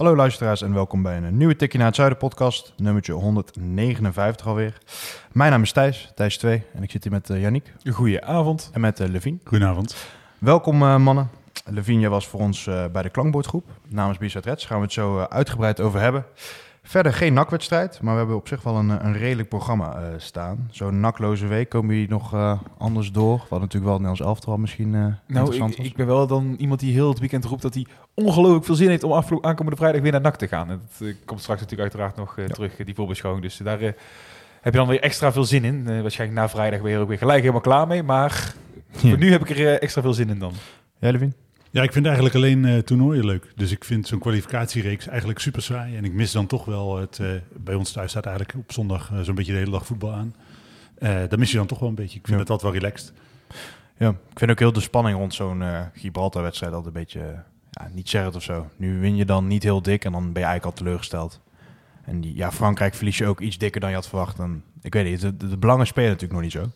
Hallo luisteraars en welkom bij een nieuwe Tikkie naar het Zuiden podcast, nummertje 159 alweer. Mijn naam is Thijs, Thijs 2 en ik zit hier met uh, Yannick Goedenavond. en met uh, Levien. Goedenavond. Welkom uh, mannen. Levien, jij was voor ons bij de klankbordgroep namens B-Side Reds. Gaan we het zo uitgebreid over hebben. Verder geen nakwedstrijd, maar we hebben op zich wel een, een redelijk programma uh, staan. Zo'n nakloze week komen jullie nog anders door. Wat natuurlijk wel Nederlands elftal misschien nou, interessant ik, ben wel dan iemand die heel het weekend roept dat hij ongelooflijk veel zin heeft om aankomende vrijdag weer naar NAC te gaan. En dat komt straks natuurlijk uiteraard nog ja. terug, die voorbeschouwing. Dus daar heb je dan weer extra veel zin in. waarschijnlijk na vrijdag weer ook weer gelijk helemaal klaar mee. Maar ja. voor nu heb ik er extra veel zin in dan. Ja, Levin? Ja, ik vind eigenlijk alleen uh, toernooien leuk. Dus ik vind zo'n kwalificatiereeks eigenlijk super saai. En ik mis dan toch wel het... Uh, bij ons thuis staat eigenlijk op zondag uh, zo'n beetje de hele dag voetbal aan. daar mis je dan toch wel een beetje. Ik vind ja. het altijd wel relaxed. Ja, ik vind ook heel de spanning rond zo'n Gibraltar-wedstrijd altijd een beetje... Ja, niet zeggen of zo. Nu win je dan niet heel dik en dan ben je eigenlijk al teleurgesteld. En die, ja, Frankrijk verlies je ook iets dikker dan je had verwacht. En, ik weet niet, de, de, de belangen spelen natuurlijk nog niet zo.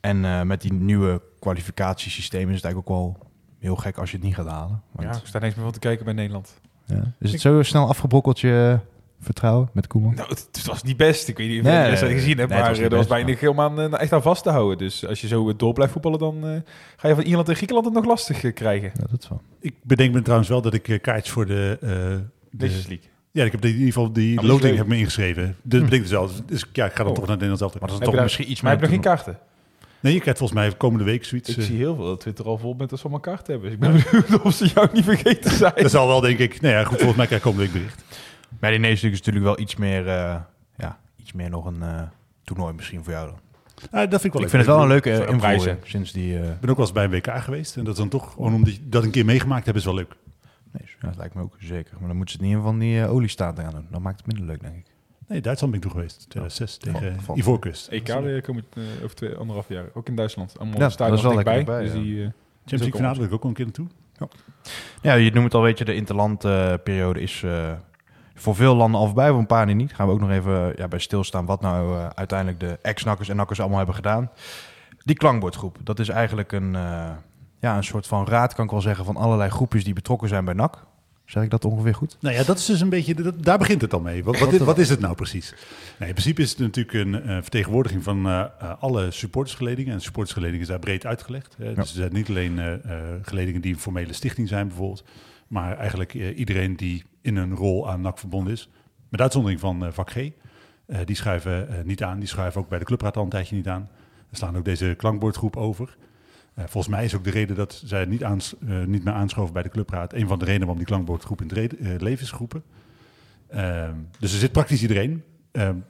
En met die nieuwe kwalificatiesysteem is het eigenlijk ook wel heel gek als je het niet gaat halen. Want... Ja, ik sta niks meer van te kijken bij Nederland. Ja. Is het zo snel afgebrokkeld je vertrouwen met Koeman? Nou, het, het, was niet best. Ik weet niet of je nee, het nee, gezien hebt, nee, maar was er was weinig helemaal uh, echt aan vast te houden. Dus als je zo door blijft voetballen, dan uh, ga je van Ierland en Griekenland het nog lastig uh, krijgen. Ja, dat is wel. Ik bedenk me trouwens wel dat ik kaartjes voor de... de League. Ja, ik heb in ieder geval die Ah, loting heb me ingeschreven. Dus hm. betekent dus wel. Dus ja, ik ga dan oh. toch naar Nederland zelf. Maar dat is toch misschien iets meer. Maar heb je nog geen kaarten? Nee, je krijgt volgens mij komende week zoiets. Ik uh... zie heel veel dat Twitter al vol met als van mijn kaart hebben. Dus ik ben benieuwd of ze jou niet vergeten zijn. Dat zal wel, denk ik. Nou ja, goed, volgens mij krijg ik komende week bericht. Bij die Nations is natuurlijk wel iets meer, uh, ja, iets meer nog een uh, toernooi misschien voor jou dan. Dat vind ik wel Ik vind het wel een leuke invoering sinds die... Ik ben ook wel eens bij een WK geweest. En dat is dan toch, gewoon om die, dat een keer meegemaakt hebben, is wel leuk. Nee, ja, dat lijkt me ook zeker. Maar dan moeten ze het niet in van die oliestaat aan doen. Dan maakt het minder leuk, denk ik. Nee, Duitsland ben ik toen geweest. 2006 ja, tegen van, Ivoorkust. EK komen uh, over twee, anderhalf jaar. Ook in Duitsland. Allemaal ja, staan dat is wel bij. lekker bij. Dus ja. die, uh, Champions League finale wil ik ook wel een keer naartoe. Ja. ja, je noemt het al, weet je, de interlandperiode uh, is uh, voor veel landen al voorbij, voor een paar niet. Gaan we ook nog even ja, bij stilstaan wat nou uh, uiteindelijk de ex-nakkers en nakkers allemaal hebben gedaan. Die klankbordgroep, dat is eigenlijk een, ja, een soort van raad, kan ik wel zeggen, van allerlei groepjes die betrokken zijn bij NAC. Zeg ik dat ongeveer goed? Nou ja, dat is dus een beetje, dat, daar begint het al mee. Wat, wat, is, wat is het nou precies? Nou, in principe is het natuurlijk een uh, vertegenwoordiging van uh, uh, alle supportersgeledingen. En supportersgeledingen is daar breed uitgelegd. Hè? Ja. Dus er zijn niet alleen geledingen die een formele stichting zijn bijvoorbeeld. Maar eigenlijk iedereen die in een rol aan NAC verbonden is. Met uitzondering van vak G. die schuiven niet aan. Die schuiven ook bij de clubraad al een tijdje niet aan. Er staan ook deze klankbordgroep over. Uh, volgens mij is ook de reden dat zij niet, aans, uh, niet meer aanschoven bij de clubraad... een van de redenen waarom die klankbordgroep in het uh, leven is geroepen. Uh, dus er zit praktisch iedereen,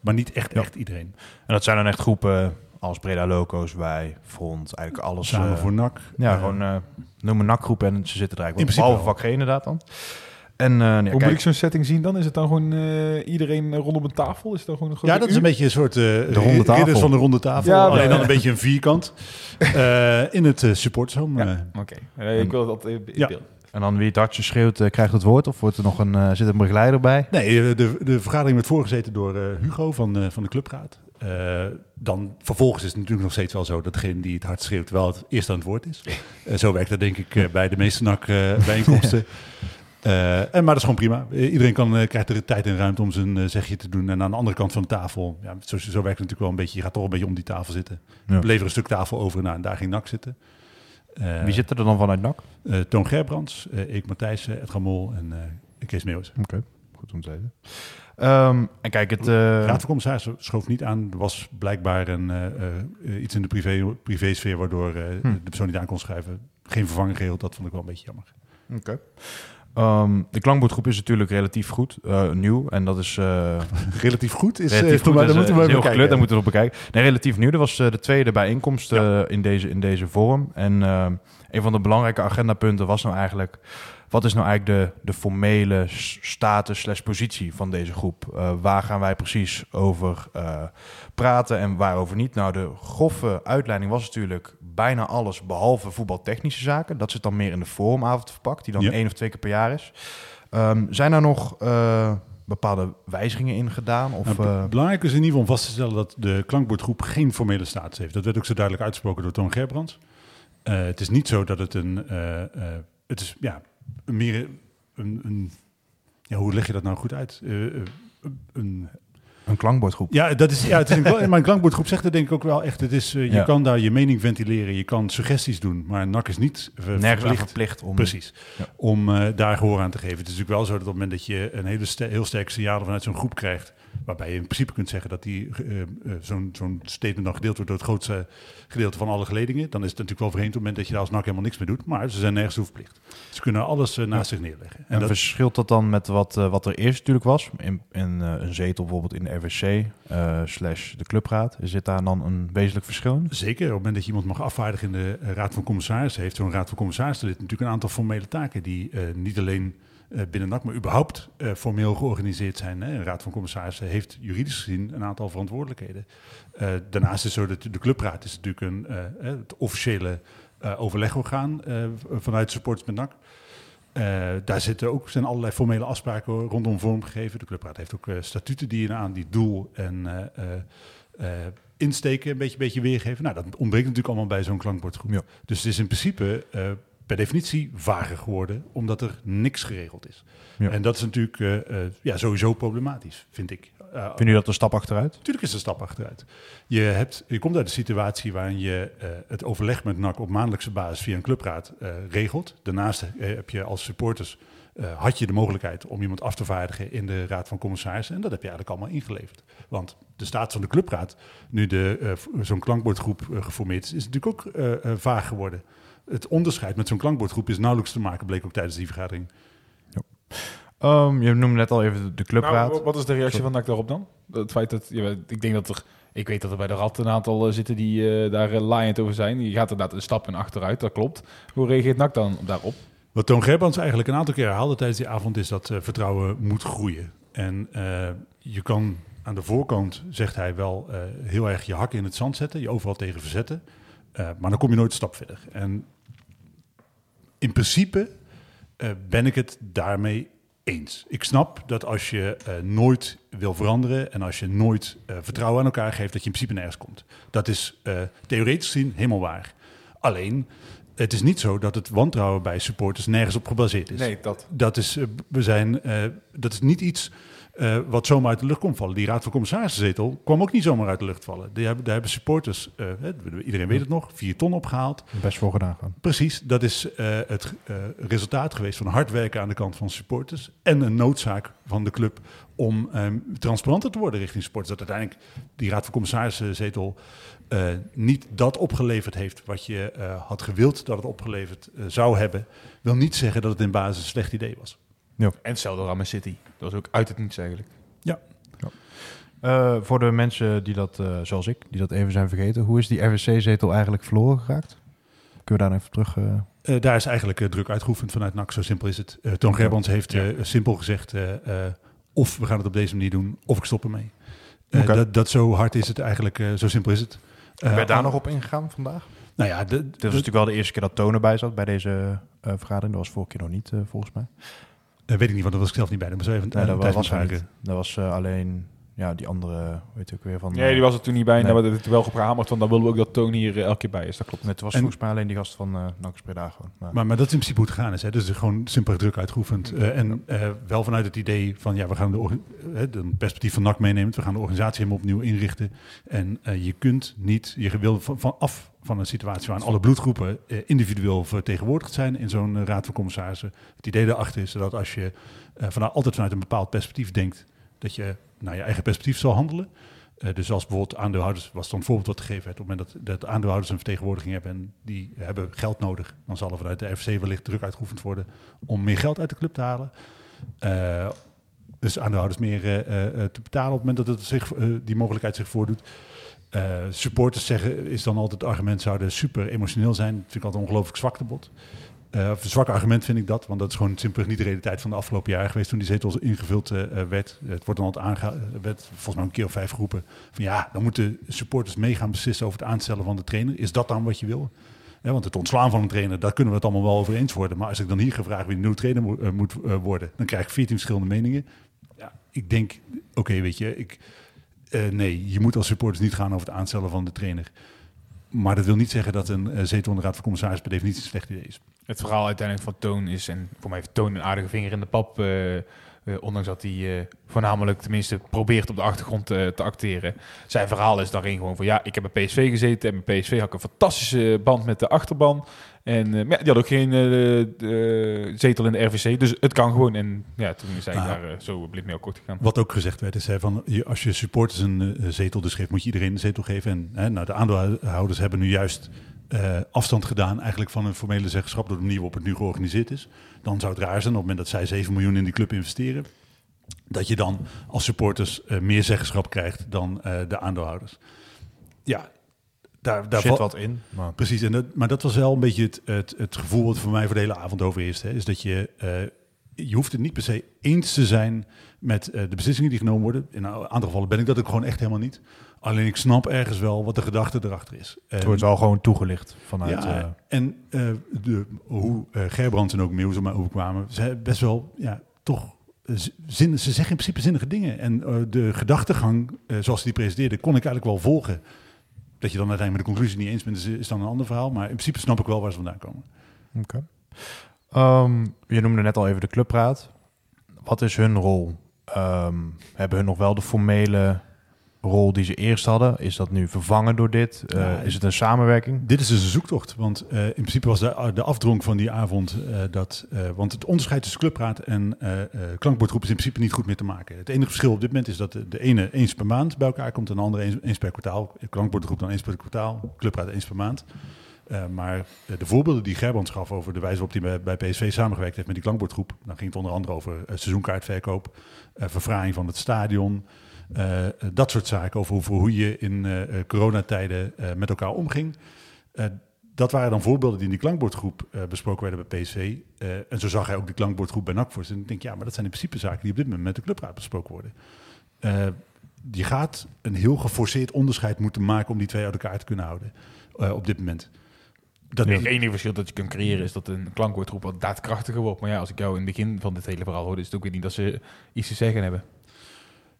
maar niet echt, ja. echt iedereen. En dat zijn dan echt groepen als Breda Loco's, wij, Front, eigenlijk alles... Samen voor NAC. Ja, gewoon noemen NAC-groepen en ze zitten er eigenlijk... In behalve vak inderdaad dan. En, uh, ja, Hoe kijk, moet ik zo'n setting zien dan? Is het dan gewoon uh, iedereen rondom een tafel? Is het dan gewoon een ja, dat is een beetje een soort uh, de ronde tafel. van de ronde tafel. Ja, alleen dan een beetje een vierkant. in het uh, supportshome. Ja, Oké, okay. ik wil dat in ja. beeld. En dan wie het hardje schreeuwt, krijgt het woord? Of wordt er nog een, zit een begeleider bij? Nee, de, de vergadering werd voorgezeten door Hugo van, van de clubraad. dan vervolgens is het natuurlijk nog steeds wel zo dat degene die het hard schreeuwt wel het eerst aan het woord is. zo werkt dat denk ik bij de meeste NAC-bijeenkomsten. Uh, en, maar dat is gewoon prima. Iedereen kan, uh, krijgt er tijd en ruimte om zijn uh, zegje te doen. En aan de andere kant van de tafel, ja, zo, zo werkt het natuurlijk wel een beetje. Je gaat toch een beetje om die tafel zitten. Ja. We leveren een stuk tafel over nou, en daar ging NAC zitten. Wie zit er dan vanuit NAC? Toon Gerbrands, ik Matthijssen, Edgar Mol en Kees Meeuwis. Oké, okay. goed om te weten. Um, en kijk, het... Raad van Commissarissen schoof niet aan. Er was blijkbaar een, iets in de privé, privésfeer waardoor hm. de persoon die aan kon schrijven geen vervanging geregeld. Dat vond ik wel een beetje jammer. Oké. Okay. Ehm, de klankbordgroep is natuurlijk relatief goed, eh, nieuw. En dat is... eh, Relatief goed is... relatief eh, goed, maar, dan moeten we heel kijken. gekleurd, daar moeten we op bekijken. Nee, relatief nieuw. Dat was de tweede bijeenkomst in, deze, in deze vorm. En eh, een van de belangrijke agendapunten was nou eigenlijk... Wat is nou eigenlijk de, de formele status slash positie van deze groep? Waar gaan wij precies over praten en waarover niet? Nou, de grove uitleiding was natuurlijk bijna alles behalve voetbaltechnische zaken. Dat zit dan meer in de forumavond verpakt, die dan Ja. één of twee keer per jaar is. Ehm, zijn er nog eh, bepaalde wijzigingen in gedaan? Of, Nou, eh, be- belangrijk is in ieder geval om vast te stellen dat de klankbordgroep geen formele status heeft. Dat werd ook zo duidelijk uitgesproken door Toon Gerbrands. Eh, het is niet zo dat het een... het is ja, meer een, een... Ja, hoe leg je dat nou goed uit? Een, een klankbordgroep? ja, dat is, ja, het is een, maar een klankbordgroep zegt het denk ik ook wel echt. Het is, eh, je Ja. kan daar je mening ventileren, je kan suggesties doen, maar NAC is niet verplicht verplicht om... Precies. Ja. Om eh, daar gehoor aan te geven. Het is natuurlijk wel zo dat op het moment dat je een hele ster- heel sterk signaal vanuit zo'n groep krijgt, waarbij je in principe kunt zeggen dat die eh, eh, zo'n zo'n statement dan gedeeld wordt door het grootste gedeelte van alle geledingen, dan is het natuurlijk wel vreemd op het moment dat je daar als NAC helemaal niks mee doet. Maar ze zijn nergens toe verplicht. Ze kunnen alles eh, naast zich neerleggen. En En dat, verschilt dat dan met wat, wat er eerst natuurlijk was? In, in een zetel bijvoorbeeld in de RWC slash de clubraad. Zit daar dan een wezenlijk verschil in? Zeker, op het moment dat je iemand mag afvaardigen in de Raad van Commissarissen, heeft zo'n Raad van Commissarissen lid natuurlijk een aantal formele taken die niet alleen binnen NAC, maar überhaupt eh, formeel georganiseerd zijn. Hè. Een Raad van Commissarissen heeft juridisch gezien een aantal verantwoordelijkheden. Eh, daarnaast is zo dat de clubraad is natuurlijk een, eh, eh, het officiële eh, overlegorgaan eh, vanuit supporters met NAC. Eh, daar zitten ook, zijn allerlei formele afspraken rondom vormgegeven. De clubraad heeft ook eh, statuten die aan die doel en eh, eh, eh, insteken een beetje, beetje weergeven. Nou, dat ontbreekt natuurlijk allemaal bij zo'n klankbordgroep. Ja. Dus het is in principe eh, per definitie vager geworden, omdat er niks geregeld is. Ja. En dat is natuurlijk eh, eh, ja, sowieso problematisch, vind ik. Uh, Vind je dat een stap achteruit? Natuurlijk is het een stap achteruit. Je, hebt, je komt uit een situatie waarin je eh, het overleg met NAC op maandelijkse basis via een clubraad eh, regelt. Daarnaast eh, heb je als supporters eh, had je de mogelijkheid om iemand af te vaardigen in de Raad van Commissarissen. En dat heb je eigenlijk allemaal ingeleverd. Want de staat van de clubraad, nu de, eh, zo'n klankbordgroep eh, geformeerd is, is natuurlijk ook eh, eh, vaag geworden. Het onderscheid met zo'n klankbordgroep is nauwelijks te maken, bleek ook tijdens die vergadering. Ehm, je noemde net al even de- clubraad. Nou, wat is de reactie Sorry. van NAC daarop dan? Het feit dat, ja, ik denk dat er, ik weet dat er bij de Rad een aantal eh, zitten die eh, daar uh, laaiend over zijn. Die gaat inderdaad een stap in achteruit, dat klopt. Hoe reageert NAC dan daarop? Wat Toon Gerbrands eigenlijk een aantal keer herhaalde tijdens die avond is dat eh, vertrouwen moet groeien. En eh, je kan aan de voorkant, zegt hij wel, eh, heel erg je hakken in het zand zetten, je overal tegen verzetten. Eh, maar dan kom je nooit een stap verder. En in principe eh, ben ik het daarmee eens. Ik snap dat als je eh, nooit wil veranderen en als je nooit eh, vertrouwen aan elkaar geeft, dat je in principe nergens komt. Dat is theoretisch gezien helemaal waar. Alleen, het is niet zo dat het wantrouwen bij supporters nergens op gebaseerd is. Nee, dat. Dat is, we zijn, dat is niet iets eh, wat zomaar uit de lucht komt vallen. Die Raad van Commissarissen kwam ook niet zomaar uit de lucht vallen. Die hebben, daar hebben supporters, eh, iedereen weet het nog, vier ton opgehaald. Best voor gedaan gewoon. Precies, dat is eh, het resultaat geweest van hard werken aan de kant van supporters. En een noodzaak van de club om ehm, transparanter te worden richting supporters. Dat uiteindelijk die Raad van Commissarissen zetel eh, niet dat opgeleverd heeft wat je had gewild dat het opgeleverd zou hebben. Wil niet zeggen dat het in basis een slecht idee was. En hetzelfde aan City. Dat was ook uit het niets eigenlijk. Eh, voor de mensen die dat, eh, zoals ik, die dat even zijn vergeten. Hoe is die RWC-zetel eigenlijk verloren geraakt? Kunnen we daar even terug... eh, daar is eigenlijk druk uitgeoefend vanuit NAC. Zo simpel is het. Eh Toon Gerbrands heeft eh, simpel gezegd... eh, eh, of we gaan het op deze manier doen, of ik stop ermee. Eh, dat, dat zo hard is het eigenlijk, eh, zo simpel is het. Eh, werd daar nog op ingegaan vandaag? Nou ja, Dit was natuurlijk wel de eerste keer dat Toon erbij zat bij deze eh, vergadering. Dat was vorige keer nog niet, volgens mij. Weet ik niet, want dat was ik zelf niet bij. Dat was even Nee, eh, dat was moet. Dat was eh, alleen ja, die andere, weet je ook weer van... Nee, die was er toen niet bij. En Nee. daar werd het wel gehamerd van, dan willen we ook dat Toon hier eh, elke keer bij is. Dat klopt. Het was En- volgens mij alleen die gast van uh, NAC Breda gewoon. Maar, Maar, maar dat is in principe hoe het gegaan is. Hè. Dus is gewoon simpel druk uitgeoefend. Eh, en eh, wel vanuit het idee van, ja, we gaan de, eh, de perspectief van NAC meenemen. We gaan de organisatie helemaal opnieuw inrichten. En eh, je kunt niet, je wil van, van af van een situatie waarin alle bloedgroepen eh, individueel vertegenwoordigd zijn in zo'n eh, raad van commissarissen. Het idee daarachter is dat als je eh, vanuit, altijd vanuit een bepaald perspectief denkt, dat je naar je eigen perspectief zal handelen. Eh, dus als bijvoorbeeld aandeelhouders, was dan een voorbeeld wat gegeven werd, op het moment dat, dat aandeelhouders een vertegenwoordiging hebben en die hebben geld nodig, dan zal er vanuit de FC wellicht druk uitgeoefend worden om meer geld uit de club te halen. Eh, dus aandeelhouders meer eh, te betalen op het moment dat het zich, die mogelijkheid zich voordoet. Supporters zeggen, is dan altijd het argument, zouden super emotioneel zijn. Dat vind ik altijd ongelooflijk zwaktebod. Eh of een zwak argument vind ik dat, want dat is gewoon simpelweg niet de realiteit van de afgelopen jaren geweest toen die zetel ingevuld eh, werd. Het wordt dan altijd aange werd volgens mij een keer of vijf geroepen van ja, dan moeten supporters mee gaan beslissen over het aanstellen van de trainer. Is dat dan wat je wil? Want het ontslaan van een trainer, daar kunnen we het allemaal wel over eens worden. Maar als ik dan hier gevraagd wie de nieuwe trainer mo- moet worden, dan krijg ik veertien verschillende meningen. Ja, ik denk, oké, weet je, ik, nee, je moet als supporters niet gaan over het aanstellen van de trainer. Maar dat wil niet zeggen dat een eh, zetel in de Raad van Commissaris per definitie een slecht idee is. Het verhaal uiteindelijk van Toon is, en voor mij heeft Toon een aardige vinger in de pap, eh, eh, ondanks dat hij voornamelijk tenminste probeert op de achtergrond te acteren. Zijn verhaal is daarin gewoon van, ja, ik heb bij PSV gezeten en bij PSV had ik een fantastische band met de achterban. En maar ja, die had ook geen eh, zetel in de RVC, dus het kan gewoon. En ja, toen is hij Nou. daar eh, zo blind mee akkoord gegaan. Wat ook gezegd werd, is hè, van, je, als je supporters een zetel dus geeft, moet je iedereen een zetel geven. En hè, nou, de aandeelhouders hebben nu juist afstand gedaan eigenlijk van een formele zeggenschap door de manier waarop het nu georganiseerd is. Dan zou het raar zijn op het moment dat zij 7 miljoen in die club investeren, dat je dan als supporters meer zeggenschap krijgt dan de aandeelhouders. Ja, daar, daar Zit wat in. Maar Precies, en dat, maar dat was wel een beetje het, het, het gevoel wat voor mij voor de hele avond overheerst. Hè, is dat je, eh, je hoeft het niet per se eens te zijn met eh, de beslissingen die genomen worden. In een aantal gevallen ben ik dat ook gewoon echt helemaal niet. Alleen ik snap ergens wel wat de gedachte erachter is. het En- wordt wel gewoon toegelicht vanuit... ja, eh, en de, hoe Gerbrands en ook Meeuws op mij overkwamen, ze best wel, ja, toch, zin, ze zeggen in principe zinnige dingen. En de gedachtegang, zoals ze die presenteerde, kon ik eigenlijk wel volgen. Dat je dan uiteindelijk met de conclusie niet eens bent, is, is dan een ander verhaal. Maar in principe snap ik wel waar ze vandaan komen. Oké. Ehm, je noemde net al even de clubraad. Wat is hun rol? Ehm, hebben hun nog wel de formele rol die ze eerst hadden? Is dat nu vervangen door dit? Eh, Ja, is het een samenwerking? Dit is dus een zoektocht, want eh, in principe was de, de afdronk van die avond eh, dat... eh, want het onderscheid tussen clubraad en eh eh, klankbordgroep is in principe niet goed meer te maken. Het enige verschil op dit moment is dat de, de ene eens per maand bij elkaar komt en de andere eens, eens per kwartaal. Klankbordgroep dan eens per kwartaal, clubraad eens per maand. Eh, maar eh, de voorbeelden die Gerbrands gaf over de wijze waarop hij bij, bij PSV samengewerkt heeft met die klankbordgroep... dan ging het onder andere over eh, seizoenkaartverkoop, eh verfraaiing van het stadion... eh, dat soort zaken over hoe, hoe je in eh, eh, coronatijden met elkaar omging. Dat waren dan voorbeelden die in die klankbordgroep besproken werden bij. Eh, en zo zag hij ook die klankbordgroep bij NAC En ik denk, ja, maar dat zijn in principe zaken die op dit moment met de clubraad besproken worden. Je gaat een heel geforceerd onderscheid moeten maken om die twee uit elkaar te kunnen houden op dit moment. Dat, Het enige verschil dat je kunt creëren is dat een klankwoordgroep wat daadkrachtiger wordt. Maar ja, als ik jou in het begin van dit hele verhaal hoorde, is het ook weer niet dat ze iets te zeggen hebben.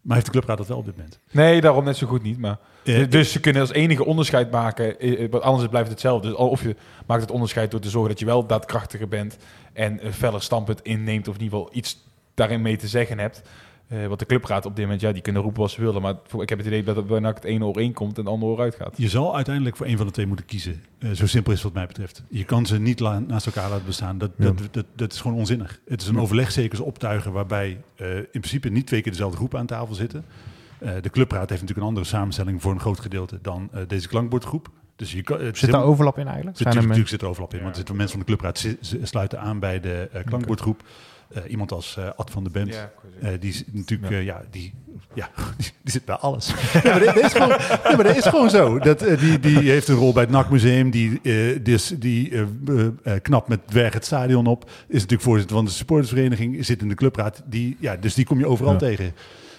Maar heeft de clubraad dat wel op dit moment? Nee, daarom net zo goed niet. Maar Eh, dus ze kunnen als enige onderscheid maken, eh, eh, want anders blijft het hetzelfde. Dus of je maakt het onderscheid door te zorgen dat je wel daadkrachtiger bent en een feller standpunt inneemt, of in ieder geval iets daarin mee te zeggen hebt. Eh, wat de clubraad op dit moment, ja, die kunnen roepen wat ze willen. Maar ik heb het idee dat het bijna het ene oor in komt en het andere oor uitgaat. Je zal uiteindelijk voor een van de twee moeten kiezen. Eh, zo simpel is het wat mij betreft. Je kan ze niet la- naast elkaar laten bestaan. Dat, Ja. dat, dat, dat is gewoon onzinnig. Het is een overlegcircus optuigen waarbij eh, in principe niet twee keer dezelfde groepen aan tafel zitten. Eh, de clubraad heeft natuurlijk een andere samenstelling voor een groot gedeelte dan eh, deze klankbordgroep. Dus je kan, Zit daar overlap in eigenlijk? Natuurlijk, er natuurlijk zit er overlap in, want er zitten mensen van de clubraad sluiten aan bij de eh, klankbordgroep. Eh, iemand als eh, Ad van de Bemt, eh, die is natuurlijk, Ja. die, ja, die, die zit bij alles. ja, maar dat, is gewoon, ja, maar dat is gewoon zo. Dat, die, die heeft een rol bij het NAC-museum, die, eh, dus, die knapt met dwerg het stadion op. Is natuurlijk voorzitter van de supportersvereniging, zit in de clubraad. Die, ja, dus die kom je overal Ja. tegen.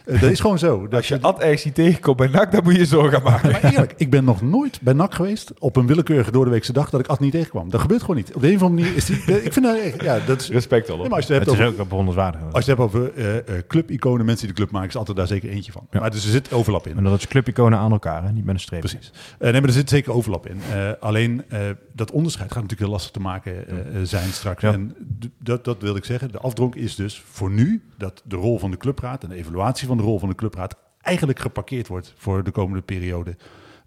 Eh, dat is gewoon zo. Dat Als je Ad ergens niet tegenkomt bij NAC, dan moet je zorgen maken. maar eerlijk, ik ben nog nooit bij NAC geweest op een willekeurige doordeweekse dag dat ik Ad niet tegenkwam. Dat gebeurt gewoon niet. Op de een of andere manier is die... Ik vind dat echt... Ja, dat is... Respect al. Nee, maar als je het Het hebt is over, ook als je het hebt over eh, eh, clubiconen, mensen die de club maken, is altijd daar zeker eentje van. Ja. Maar dus er zit overlap in. En dat is clubiconen aan elkaar, hè? niet met een streep. Precies. Eh, nee, maar er zit zeker overlap in. Eh, alleen eh, dat onderscheid gaat natuurlijk heel lastig te maken zijn straks. Ja. En dat, dat wilde ik zeggen. De afdronk is dus voor nu dat de rol van de clubraad en de evaluatie van de rol van de clubraad eigenlijk geparkeerd wordt voor de komende periode.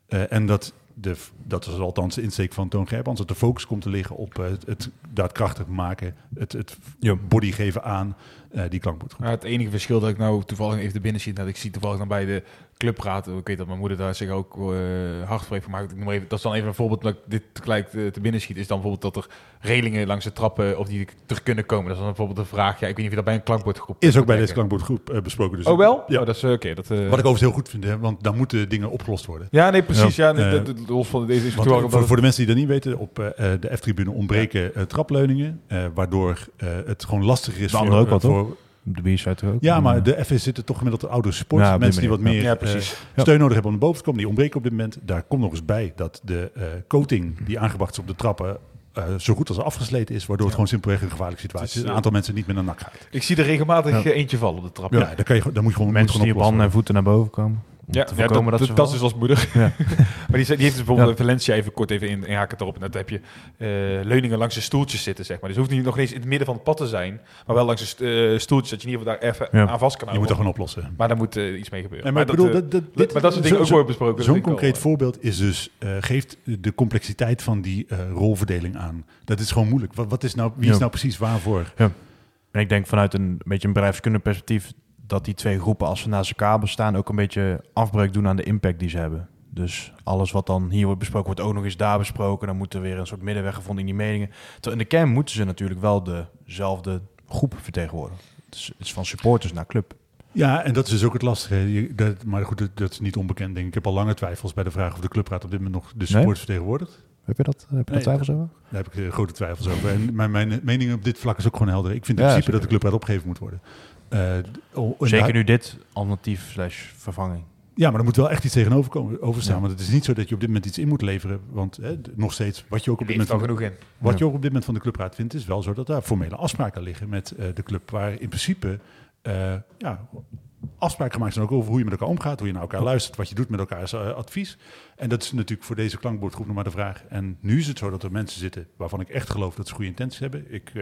Eh, en dat de, dat is althans de insteek van Toon Gerbrands, dat de focus komt te liggen op eh, het, het daadkrachtig maken, het, het Ja. body geven aan eh, die. Maar het enige verschil dat ik nou toevallig even de binnen zie, dat ik zie toevallig dan bij de clubraad, ik weet dat mijn moeder daar zich ook eh, hard voor heeft gemaakt. Ik noem even, dat is dan even een voorbeeld dat ik dit tegelijk eh, te binnen schiet, is dan bijvoorbeeld dat er relingen langs de trappen of die er kunnen komen. Dat is dan bijvoorbeeld een vraag. Ja, ik weet niet of je dat bij een klankbordgroep Is ook bij deze klankbordgroep eh, besproken. Dus Oh wel? Ja. Oh, dat is oké. dat, Wat ik overigens heel goed vind, hè, want dan moeten dingen opgelost worden. ja, nee, precies. Ja, dat- los van deze is voor, voor de mensen die dat niet weten, op de F-tribune ontbreken trapleuningen, waardoor het gewoon lastiger is andere ook toch? voor De B-side ook. Ja, maar de FS zitten toch gemiddeld de oudere supporters. Ja, die mensen die wat meer. Ja, eh, precies. Ja. steun nodig hebben om naar boven te komen. Die ontbreken op dit moment. Daar komt nog eens bij dat de eh, coating die aangebracht is op de trappen... eh, zo goed als afgesleten is, waardoor het gewoon simpelweg een gevaarlijke situatie is. Een aantal mensen niet meer naar nak gaat. Ik zie er regelmatig Ja. eh, eentje vallen op de trap. Ja, dan, kan je, dan moet je gewoon, moet Mensen die gewoon op handen en voeten naar boven komen. Ja, te ja, voorkomen dat, dat, dat, ze dat is als moeder. Ja. maar die, die heeft dus bijvoorbeeld Ja. Valencia even kort even in, inhaken erop. En dat heb je eh, leuningen langs de stoeltjes zitten, zeg maar. Dus het hoeft niet nog eens in het midden van het pad te zijn. Maar wel langs de eh, stoeltjes, dat je in ieder geval daar even Ja. aan vast kan Je moet houden. er gewoon oplossen. Maar daar moet eh, iets mee gebeuren. Maar bedoel, dat, dit, maar dat soort dingen ook worden besproken. Zo'n wel, concreet voorbeeld is dus, eh, geeft de complexiteit van die eh, rolverdeling aan. Dat is gewoon moeilijk. Wat, wat is nou, wie is nou precies waarvoor? En ik denk vanuit een beetje een bedrijfskundig perspectief dat die twee groepen, als ze naast elkaar bestaan, ook een beetje afbreuk doen aan de impact die ze hebben. Dus alles wat dan hier wordt besproken, wordt ook nog eens daar besproken. Dan moet er weer een soort middenweg gevonden in die meningen. Terwijl in de kern moeten ze natuurlijk wel dezelfde groep vertegenwoordigen. Het is, het is van supporters naar club. Ja, en dat is dus ook het lastige. Je- dat, maar goed, dat, dat is niet onbekend, denk ik. Heb al lange twijfels bij de vraag of de clubraad op dit moment nog de supporters vertegenwoordigt. Heb je dat? Heb je Nee, twijfels over? Daar heb ik eh, grote twijfels over. En mijn, mijn mening op dit vlak is ook gewoon helder. Ik vind in Ja, principe dat de clubraad opgegeven moet worden. Eh, Zeker nu dit alternatief slash vervanging. Ja, maar er moet wel echt iets tegenover komen, overstaan. Ja. Want het is niet zo dat je op dit moment iets in moet leveren. Want hè, nog steeds, wat je ook op dit moment van, genoeg in. wat Ja. je ook op dit moment van de clubraad vindt, is wel zo dat daar formele afspraken liggen met eh, de club. Waar in principe eh, ja, afspraken gemaakt zijn ook over hoe je met elkaar omgaat, hoe je naar elkaar luistert, wat je doet met elkaars advies. En dat is natuurlijk voor deze klankbordgroep nog maar de vraag. En nu is het zo dat er mensen zitten waarvan ik echt geloof dat ze goede intenties hebben. Ik,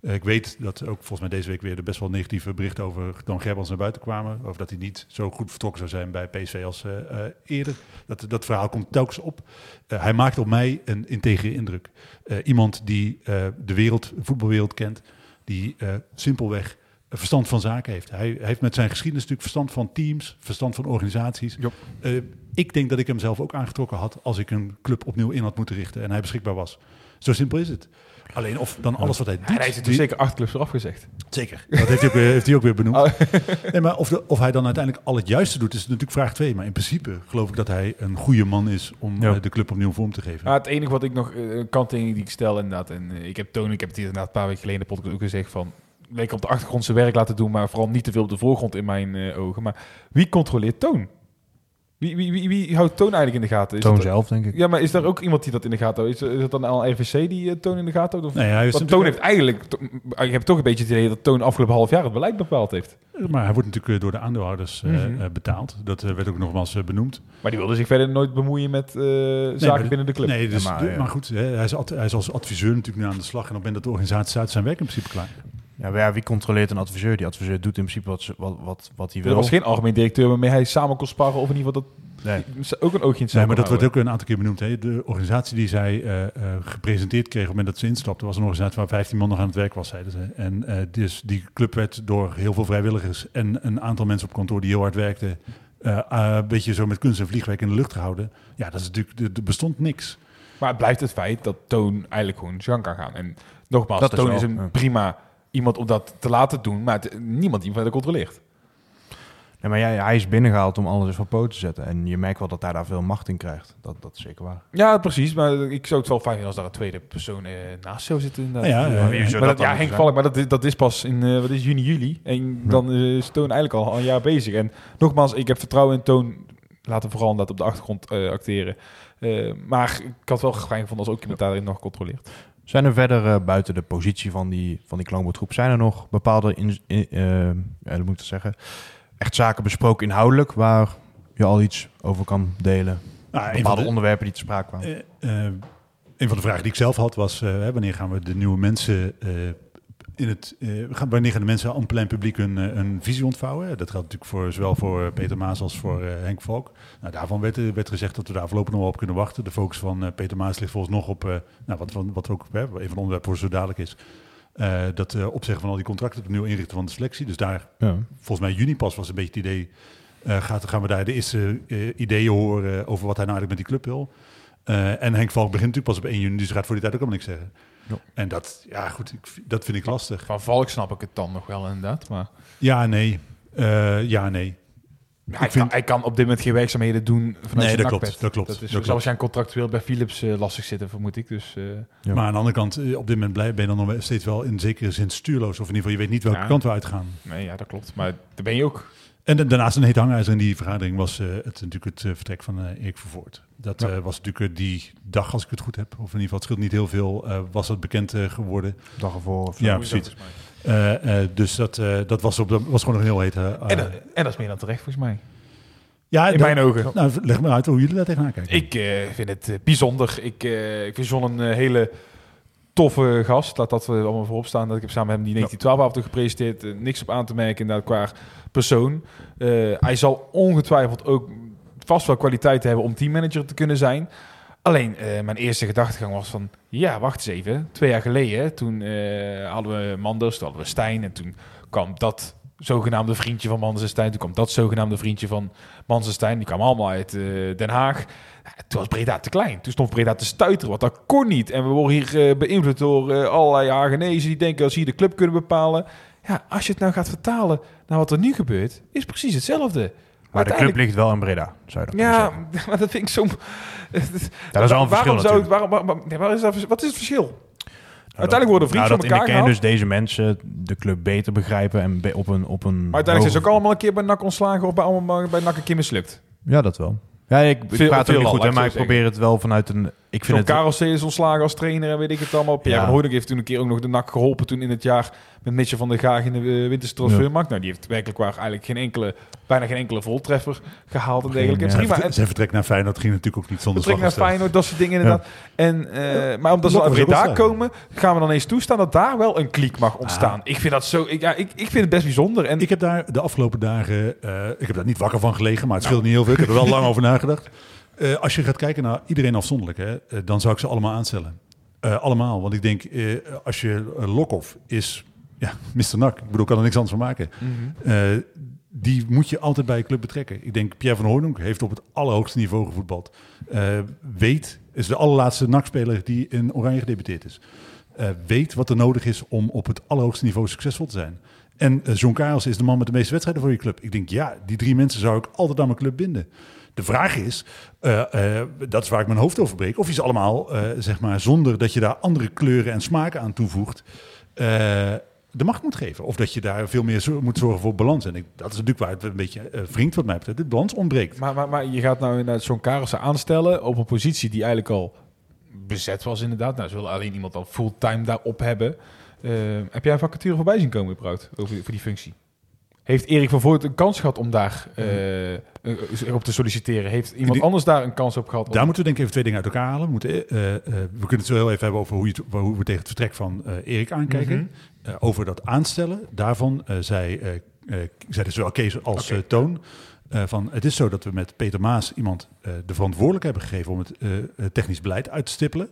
ik weet dat ook volgens mij deze week weer er best wel negatieve berichten over Dan Gerbrands naar buiten kwamen. Over dat hij niet zo goed vertrokken zou zijn bij PSV als eh, eh, eerder. Dat, dat verhaal komt telkens op. Eh, hij maakt op mij een integere indruk. Eh, iemand die eh, de wereld, de voetbalwereld kent. Die eh, simpelweg verstand van zaken heeft. Hij, heeft met zijn geschiedenis natuurlijk verstand van teams, verstand van organisaties. Jop. Eh, ik denk dat ik hem zelf ook aangetrokken had als ik een club opnieuw in had moeten richten en hij beschikbaar was. Zo simpel is het. Alleen of dan alles wat hij doet. Hij heeft die- zeker acht clubs eraf gezegd. Zeker. Dat heeft hij ook weer, heeft hij ook weer benoemd. Oh. Nee, maar of, de- of hij dan uiteindelijk al het juiste doet, is natuurlijk vraag 2. Maar in principe geloof ik dat hij een goede man is om Ja. eh, de club opnieuw vorm te geven. Het enige wat ik nog, eh, een kanttekening die ik stel inderdaad, en ik heb Toon, ik heb het hier inderdaad een paar weken geleden in de podcast ook gezegd van, lekker op de achtergrond zijn werk laten doen, maar vooral niet te veel op de voorgrond in mijn eh, ogen. Maar wie controleert Toon? Wie, wie, wie, wie houdt Toon eigenlijk in de gaten? Is Toon dat- zelf, denk ik. Ja, maar is er ook iemand die dat in de gaten houdt? Is, is het dan al RVC die eh, Toon in de gaten houdt? Of? nee, hij is Toon heeft eigenlijk, to- je hebt toch een beetje het idee dat Toon afgelopen half jaar het beleid bepaald heeft. Maar hij wordt natuurlijk eh, door de aandeelhouders Mhm. betaald. Dat werd ook nogmaals benoemd. Maar die wilde zich verder nooit bemoeien met zaken binnen de club. Nee, dus, Ja, maar, maar, ja. maar goed, hè, hij, is ad- hij is als adviseur natuurlijk nu aan de slag. En op het moment dat de organisatie is zijn werk in principe klaar. Ja, maar ja, wie controleert een adviseur? Die adviseur doet in principe wat, wat, wat, wat hij er wil. was geen algemeen directeur waarmee hij samen kon sparren of in ieder geval dat Nee. ook een oogje in het Nee, maar dat wordt ook een aantal keer benoemd. Hè. De organisatie die zij eh, eh, gepresenteerd kreeg op het moment dat ze instapte, was een organisatie waar 15 man nog aan het werk was, zeiden ze. En eh, dus die club werd door heel veel vrijwilligers en een aantal mensen op kantoor die heel hard werkten, een beetje zo met kunst en vliegwerk in de lucht gehouden. Ja, dat is natuurlijk, er- er bestond niks. Maar het blijft het feit dat Toon eigenlijk gewoon Jean kan gaan. En nogmaals, Dat is Toon wel, is een ja. prima iemand om dat te laten doen, maar het- niemand die hem verder controleert. Nee, maar ja, hij is binnengehaald om alles van poot te zetten. En je merkt wel dat hij daar veel macht in krijgt. Dat, dat is zeker waar. Ja, precies. Maar ik zou het wel fijn vinden als daar een tweede persoon eh, naast zou zitten. inderdaad. Nou ja, maar dat, ja, Henk? Valk, maar dat, is- dat is pas in eh, wat is juni, juli. En dan eh, is Toon eigenlijk al een jaar bezig. En nogmaals, ik heb vertrouwen in Toon. Laten we vooral dat op de achtergrond eh, acteren. Eh, maar ik had wel fijn gevonden als ook iemand daarin nog controleert. Zijn er verder eh, buiten de positie van die, van die klankbordgroep... zijn er nog bepaalde, in, in- eh, ja, moet ik dat zeggen... echt zaken besproken inhoudelijk... waar je al iets over kan delen? Nou, Bepaalde de- onderwerpen die te sprake kwamen? Eh, een van de vragen die ik zelf had was, wanneer gaan we de nieuwe mensen in het, eh, gaan- wanneer gaan de mensen aan plein publiek hun, eh, hun visie ontvouwen? Dat geldt natuurlijk voor, zowel voor eh, Peter Maas als voor eh, Henk Valk. Nou, daarvan werd, eh, werd gezegd dat we daar voorlopig nog wel op kunnen wachten. De focus van eh, Peter Maas ligt volgens nog op, eh, nou, wat, wat, wat ook hè, een van de onderwerpen voor zo dadelijk is, eh, dat eh, opzeggen van al die contracten, het nieuw inrichten van de selectie. Dus daar, Ja. volgens mij juni pas was een beetje het idee, eh, gaat, gaan we daar de eerste eh, ideeën horen over wat hij nou eigenlijk met die club wil. Eh, en Henk Valk begint natuurlijk pas op 1 juni, dus gaat voor die tijd ook allemaal niks zeggen. Ja. En dat, ja goed, ik, dat vind ik lastig. Van Valk snap ik het dan nog wel inderdaad. Maar Ja, nee. Eh, ja, nee. hij, vind- kan, hij kan op dit moment geen werkzaamheden doen vanuit Nee, zijn dat klopt, dat klopt, Dat is dat zal waarschijnlijk contractueel bij Philips eh, lastig zitten, vermoed ik. Dus, eh, Ja. Maar aan de andere kant, op dit moment ben je dan nog steeds wel in zekere zin stuurloos. Of in ieder geval, je weet niet welke Ja. kant we uitgaan. nee, ja, dat klopt. Maar daar ben je ook. En da- daarnaast een heet hangijzer in die vergadering was eh, het, natuurlijk het eh, vertrek van eh Erik Vervoort. Dat Ja. was natuurlijk die dag, als ik het goed heb, of in ieder geval het scheelt niet heel veel, was dat bekend geworden. Dag ervoor of. Ja, precies. Dus dat, dat was, op, dat was gewoon een heel heet. eh, En, dat- en dat is meer dan terecht, volgens mij. ja, In dat- mijn ogen. Nou, leg maar uit hoe jullie daar tegenaan kijken. Ik vind het bijzonder. Ik, ik vind John een hele toffe gast. Laat dat we allemaal voorop staan. Dat ik heb samen met hem die 1912 avond gepresenteerd. Niks op aan te merken inderdaad qua persoon. Eh, hij zal ongetwijfeld ook vast wel kwaliteit hebben om teammanager te kunnen zijn. Alleen, eh, mijn eerste gedachtegang was van... Ja, wacht eens even. Twee jaar geleden, toen eh, hadden we Manders, toen hadden we Stijn... en toen kwam dat zogenaamde vriendje van Manders en Stijn... toen kwam dat zogenaamde vriendje van Manders en Stijn... die kwamen allemaal uit Den Haag. Toen was Breda te klein. Toen stond Breda te stuiteren, want dat kon niet. En we worden hier beïnvloed door allerlei Hagenezen... die denken ze hier de club kunnen bepalen. Ja, als je het nou gaat vertalen naar wat er nu gebeurt... is precies hetzelfde. Maar de club ligt wel in Breda, zou je dat Ja, maar dat vind ik zo... Dat is wel een verschil waarom zou ik, natuurlijk. waarom, waarom- nee, waar is dat, wat is het verschil? Uiteindelijk worden vrienden nou, van in elkaar de kern gehaald. dus deze mensen de club beter begrijpen en be- op een op een. Maar uiteindelijk zijn ze ook allemaal een keer bij NAC ontslagen of bij, allemaal bij NAC een keer mislukt. Ja, dat wel. Ja, ik, ik Veel- praat ook niet goed, ik maar ik probeer het wel vanuit een. Ik vind John het. Karel is ontslagen als trainer en weet ik het allemaal. Pierre Ja. van Hooydonk heeft toen een keer ook nog de NAC geholpen toen in het jaar met Mitchell van der Gaag in de uh, winterse transfermarkt. Nou, die heeft werkelijk waar eigenlijk geen enkele, bijna geen enkele voltreffer gehaald en dergelijke. ja. Prima. vertrek, En zijn vertrek naar Feyenoord ging natuurlijk ook niet zonder Vertrek naar slag of stoot. Feyenoord, dat soort dingen inderdaad. En, eh, maar omdat ze uit Breda wel komen, gaan we dan eens toestaan dat daar wel een kliek mag ontstaan. Ik vind dat zo, ik, ja, ik, ik vind het best bijzonder. En Ik heb daar de afgelopen dagen, eh, ik heb daar niet wakker van gelegen, maar het scheelt niet heel veel. Ik heb er wel lang over nagedacht. Eh, als je gaat kijken naar iedereen afzonderlijk, hè, eh, dan zou ik ze allemaal aanstellen. Eh, allemaal, want ik denk, als je Lokhoff is, ja, Mr. Nak, ik bedoel, ik kan er niks anders van maken. Mhm. Die moet je altijd bij je club betrekken. Ik denk, Pierre van Hooydonk heeft op het allerhoogste niveau gevoetbald. Weet, is de allerlaatste NAC-speler die in Oranje gedebuteerd is. Weet wat er nodig is om op het allerhoogste niveau succesvol te zijn. En John Karels is de man met de meeste wedstrijden voor je club. Ik denk, ja, die drie mensen zou ik altijd aan mijn club binden. De vraag is, eh, eh, dat is waar ik mijn hoofd over breek, of ze allemaal, eh, zeg maar, zonder dat je daar andere kleuren en smaken aan toevoegt, de macht moet geven. Of dat je daar veel meer moet zorgen voor balans. En ik, dat is natuurlijk waar het een beetje eh wringt wat mij betreft. De balans ontbreekt. Maar, maar, maar je gaat nou inderdaad zo'n Karelsen aanstellen op een positie die eigenlijk al bezet was inderdaad. Nou, ze willen alleen iemand al fulltime daarop hebben. Heb jij een vacature voorbij zien komen überhaupt over voor die functie? Heeft Erik van Voort een kans gehad om daar eh, eh, op te solliciteren? Heeft iemand Die- anders daar een kans op gehad? om- Daar moeten we denk ik even twee dingen uit elkaar halen. We, moeten, eh, we kunnen het zo heel even hebben over hoe, je het- hoe we tegen het vertrek van Erik aankijken. Mhm. Over dat aanstellen, daarvan zei, zei dus zowel Kees als Toon... van, het is zo dat we met Peter Maas iemand de verantwoordelijkheid hebben gegeven... om het technisch beleid uit te stippelen.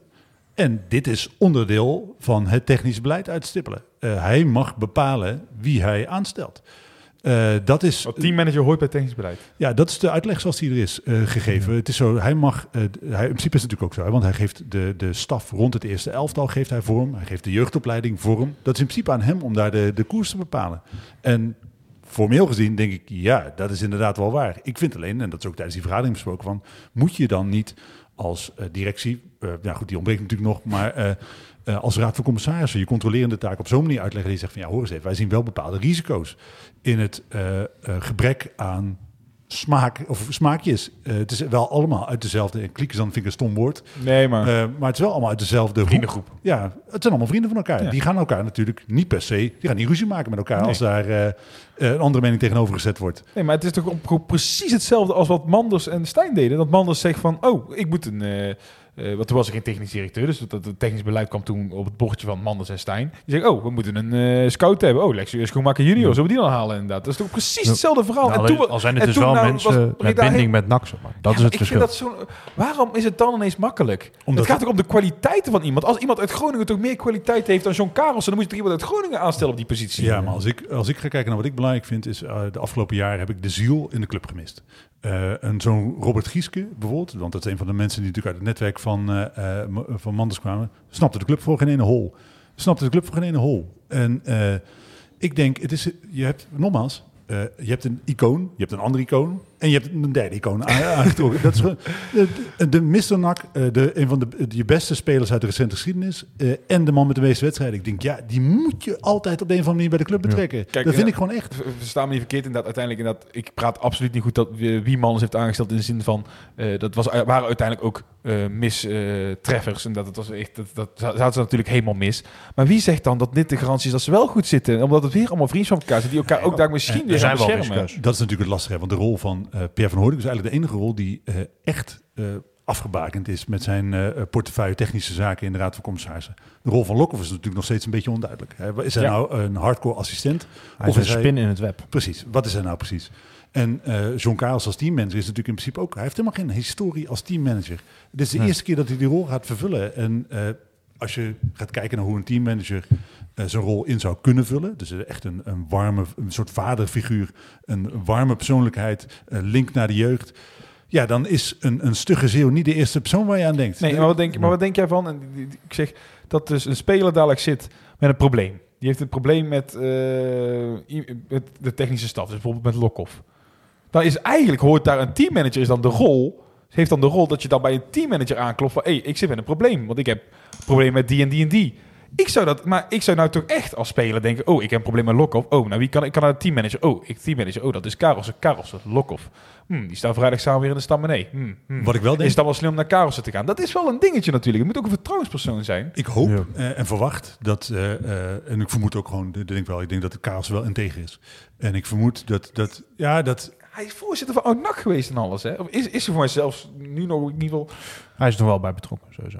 En dit is onderdeel van het technisch beleid uitstippelen. Hij mag bepalen wie hij aanstelt. Eh, dat is Wat teammanager hoort bij technisch beleid. ja, dat is de uitleg zoals die er is eh, gegeven. Het is zo, hij mag, eh, hij, in principe is het natuurlijk ook zo, hè, want hij geeft de, de staf rond het eerste elftal geeft hij vorm. Hij geeft de jeugdopleiding vorm. Dat is in principe aan hem om daar de, de koers te bepalen. En formeel gezien denk ik, ja, dat is inderdaad wel waar. Ik vind alleen, en dat is ook tijdens die vergadering besproken, van moet je dan niet als directie, nou goed, die ontbreekt natuurlijk nog, maar eh, als raad van commissarissen je controlerende taak op zo'n manier uitleggen je zegt van ja, hoor eens even, wij zien wel bepaalde risico's in het eh, eh, gebrek aan smaak of smaakjes. Het is wel allemaal uit dezelfde. En kliek is dan vind ik een stom woord. Nee, maar maar het is wel allemaal uit dezelfde hoek. vriendengroep. Ja, het zijn allemaal vrienden van elkaar. Ja. Die gaan elkaar natuurlijk niet per se. Die gaan niet ruzie maken met elkaar Nee. als daar een andere mening tegenover gezet wordt. Nee, maar het is toch precies hetzelfde als wat Manders en Stijn deden. Dat Manders zegt van, oh, ik moet een, eh, want toen was er geen technisch directeur, dus dat, het technisch beleid kwam toen op het bordje van Manders en Stijn. Die zeggen, oh, we moeten een eh, scout hebben. Oh, Lex Schoenmaker junior, zullen we die dan halen inderdaad? Dat is toch precies hetzelfde verhaal. Nou, en toen, al zijn het dus wel nou mensen met binding met NAC, maar. Dat Ja, is het ik verschil. Vind dat zo, waarom is het dan ineens makkelijk? Omdat- het gaat ook om de kwaliteiten van iemand. Als iemand uit Groningen toch meer kwaliteit heeft dan John Karelsen, dan moet je toch iemand uit Groningen aanstellen op die positie. Ja, maar als ik, als ik ga kijken naar wat ik belangrijk vind, is eh, de afgelopen jaren heb ik de ziel in de club gemist. Eh, en zo'n Robert Gieske bijvoorbeeld, want dat is een van de mensen die natuurlijk uit het netwerk van, M- van Manders kwamen, snapte de club voor geen ene hol. Snapte de club voor geen ene hol. En eh, ik denk, het is, je hebt, nogmaals, je hebt een icoon, je hebt een ander icoon en je hebt een derde icoon aangetrokken. Dat is gewoon, de, de, de Mr. Nak, eh, de, een van de, je beste spelers uit de recente geschiedenis eh, en de man met de meeste wedstrijden. Ik denk, ja, die moet je altijd op de een of andere manier bij de club betrekken. Kijk, dat vind ik gewoon echt. Ver- Versta me niet verkeerd inderdaad. Uiteindelijk inderdaad, ik praat absoluut niet goed dat wie wie Manders heeft aangesteld in de zin van eh, dat was, waren uiteindelijk ook eh mistreffers en dat het was echt dat, dat zaten ze natuurlijk helemaal mis. Maar wie zegt dan dat dit de garantie is dat ze wel goed zitten? Omdat het weer allemaal vrienden van elkaar zijn die elkaar ook daar misschien er weer zijn beschermen. Dat is natuurlijk het lastige, hè, want de rol van eh Pierre van Hoornik is eigenlijk de enige rol die eh, echt eh, afgebakend is met zijn portefeuille technische zaken in de Raad van Commissarissen. De rol van Lokhoff is natuurlijk nog steeds een beetje onduidelijk. Hè. Is hij Ja. nou een hardcore assistent? Hij is Of een hij- spin in het web. Precies, wat is hij nou precies? En John Karels als teammanager is natuurlijk in principe ook... Hij heeft helemaal geen historie als teammanager. Dit is de Nee. eerste keer dat hij die rol gaat vervullen. En als je gaat kijken naar hoe een teammanager eh zijn rol in zou kunnen vullen... dus echt een, een warme, een soort vaderfiguur... een warme persoonlijkheid, link naar de jeugd... Ja, dan is een, een stugge zeeuw niet de eerste persoon waar je aan denkt. Nee, maar wat, denk, maar wat denk jij van? En ik zeg dat dus een speler dadelijk zit met een probleem. Die heeft een probleem met, eh, met de technische staf, dus bijvoorbeeld met Lokhoff. Dan is eigenlijk, hoort daar een teammanager, is dan de rol, heeft dan de rol dat je dan bij een teammanager aanklopt van, hé, hey, ik zit met een probleem, want ik heb een probleem met die en die en die. Ik zou dat, maar ik zou nou toch echt als speler denken, oh, ik heb een probleem met Lokhoff. Oh, nou wie kan ik kan naar de teammanager? Oh, ik teammanager. Oh, dat is Karelsen. Karelsen, Lokhoff. Hm, die staan vrijdag samen weer in de stam nee. Hm, hm. Wat ik wel denk... Is het dan wel slim om naar Karelsen te gaan? Dat is wel een dingetje natuurlijk. Het moet ook een vertrouwenspersoon zijn. Ik hoop Ja. eh, en verwacht dat, eh, eh, en ik vermoed ook gewoon, ik denk wel, ik denk dat de Karels wel integer is. En ik vermoed dat, dat ja, dat, Hij is voorzitter van Oud-NAC geweest en alles. Hè? Of is, is er voor mij zelfs nu nog in ieder geval... Hij is er nog wel bij betrokken, sowieso.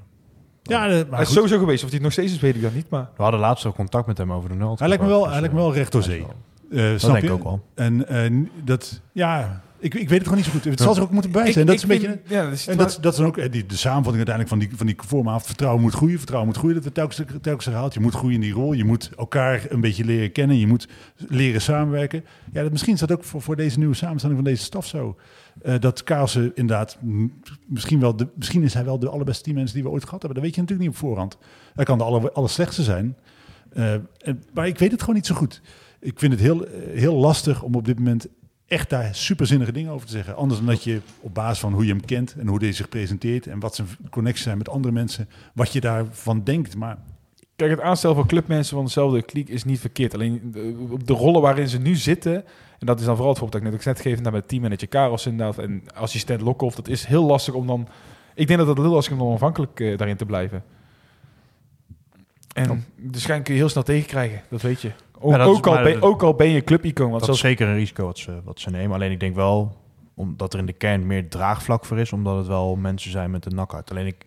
ja, eh, Hij maar is goed, sowieso geweest. Of hij het nog steeds is, weet ik dan niet. Maar We hadden laatst ook contact met hem over de nul. hij lijkt me wel, hij lijkt me wel recht door zee. Eh, snap denk je? ik ook wel. En eh, dat, ja, ik, ik weet het gewoon niet zo goed. Het zal zich ook moeten bewijzen. En dat is een beetje... Ja, dat is, En dat, dat is dan ook eh, die, de samenvatting uiteindelijk van die, van die formaat. Vertrouwen moet groeien, vertrouwen moet groeien. Dat wordt telkens, telkens herhaald. Je moet groeien in die rol. Je moet elkaar een beetje leren kennen. Je moet leren samenwerken. Ja, dat, misschien is dat ook voor, voor deze nieuwe samenstelling van deze staf zo. Eh, dat Kaalse inderdaad, m- misschien, wel de, misschien is hij wel de allerbeste teammanager die we ooit gehad hebben. Dat weet je natuurlijk niet op voorhand. Hij kan de aller, allerslechtste zijn. Eh, en, maar ik weet het gewoon niet zo goed. Ik vind het heel, eh, heel lastig om op dit moment echt daar superzinnige dingen over te zeggen. Anders dan dat je op basis van hoe je hem kent en hoe hij zich presenteert en wat zijn connecties zijn met andere mensen, wat je daarvan denkt. Maar Kijk, het aanstellen van clubmensen van dezelfde kliek is niet verkeerd. Alleen de, op de rollen waarin ze nu zitten... En dat is dan vooral het voorbeeld dat ik net, ook net naar met teammanager Karels inderdaad. En assistent Lokhoff. Dat is heel lastig om dan... Ik denk dat het heel lastig is om dan onafhankelijk eh, daarin te blijven. En de schijn kun je heel snel tegenkrijgen. Dat weet je. Ook, Ja, dat is- ook, al, ben, ook al ben je clubicoon. Dat is zeker een risico wat ze, wat ze nemen. Alleen ik denk wel, omdat er in de kern meer draagvlak voor is, omdat het wel mensen zijn met een nakhart. Alleen ik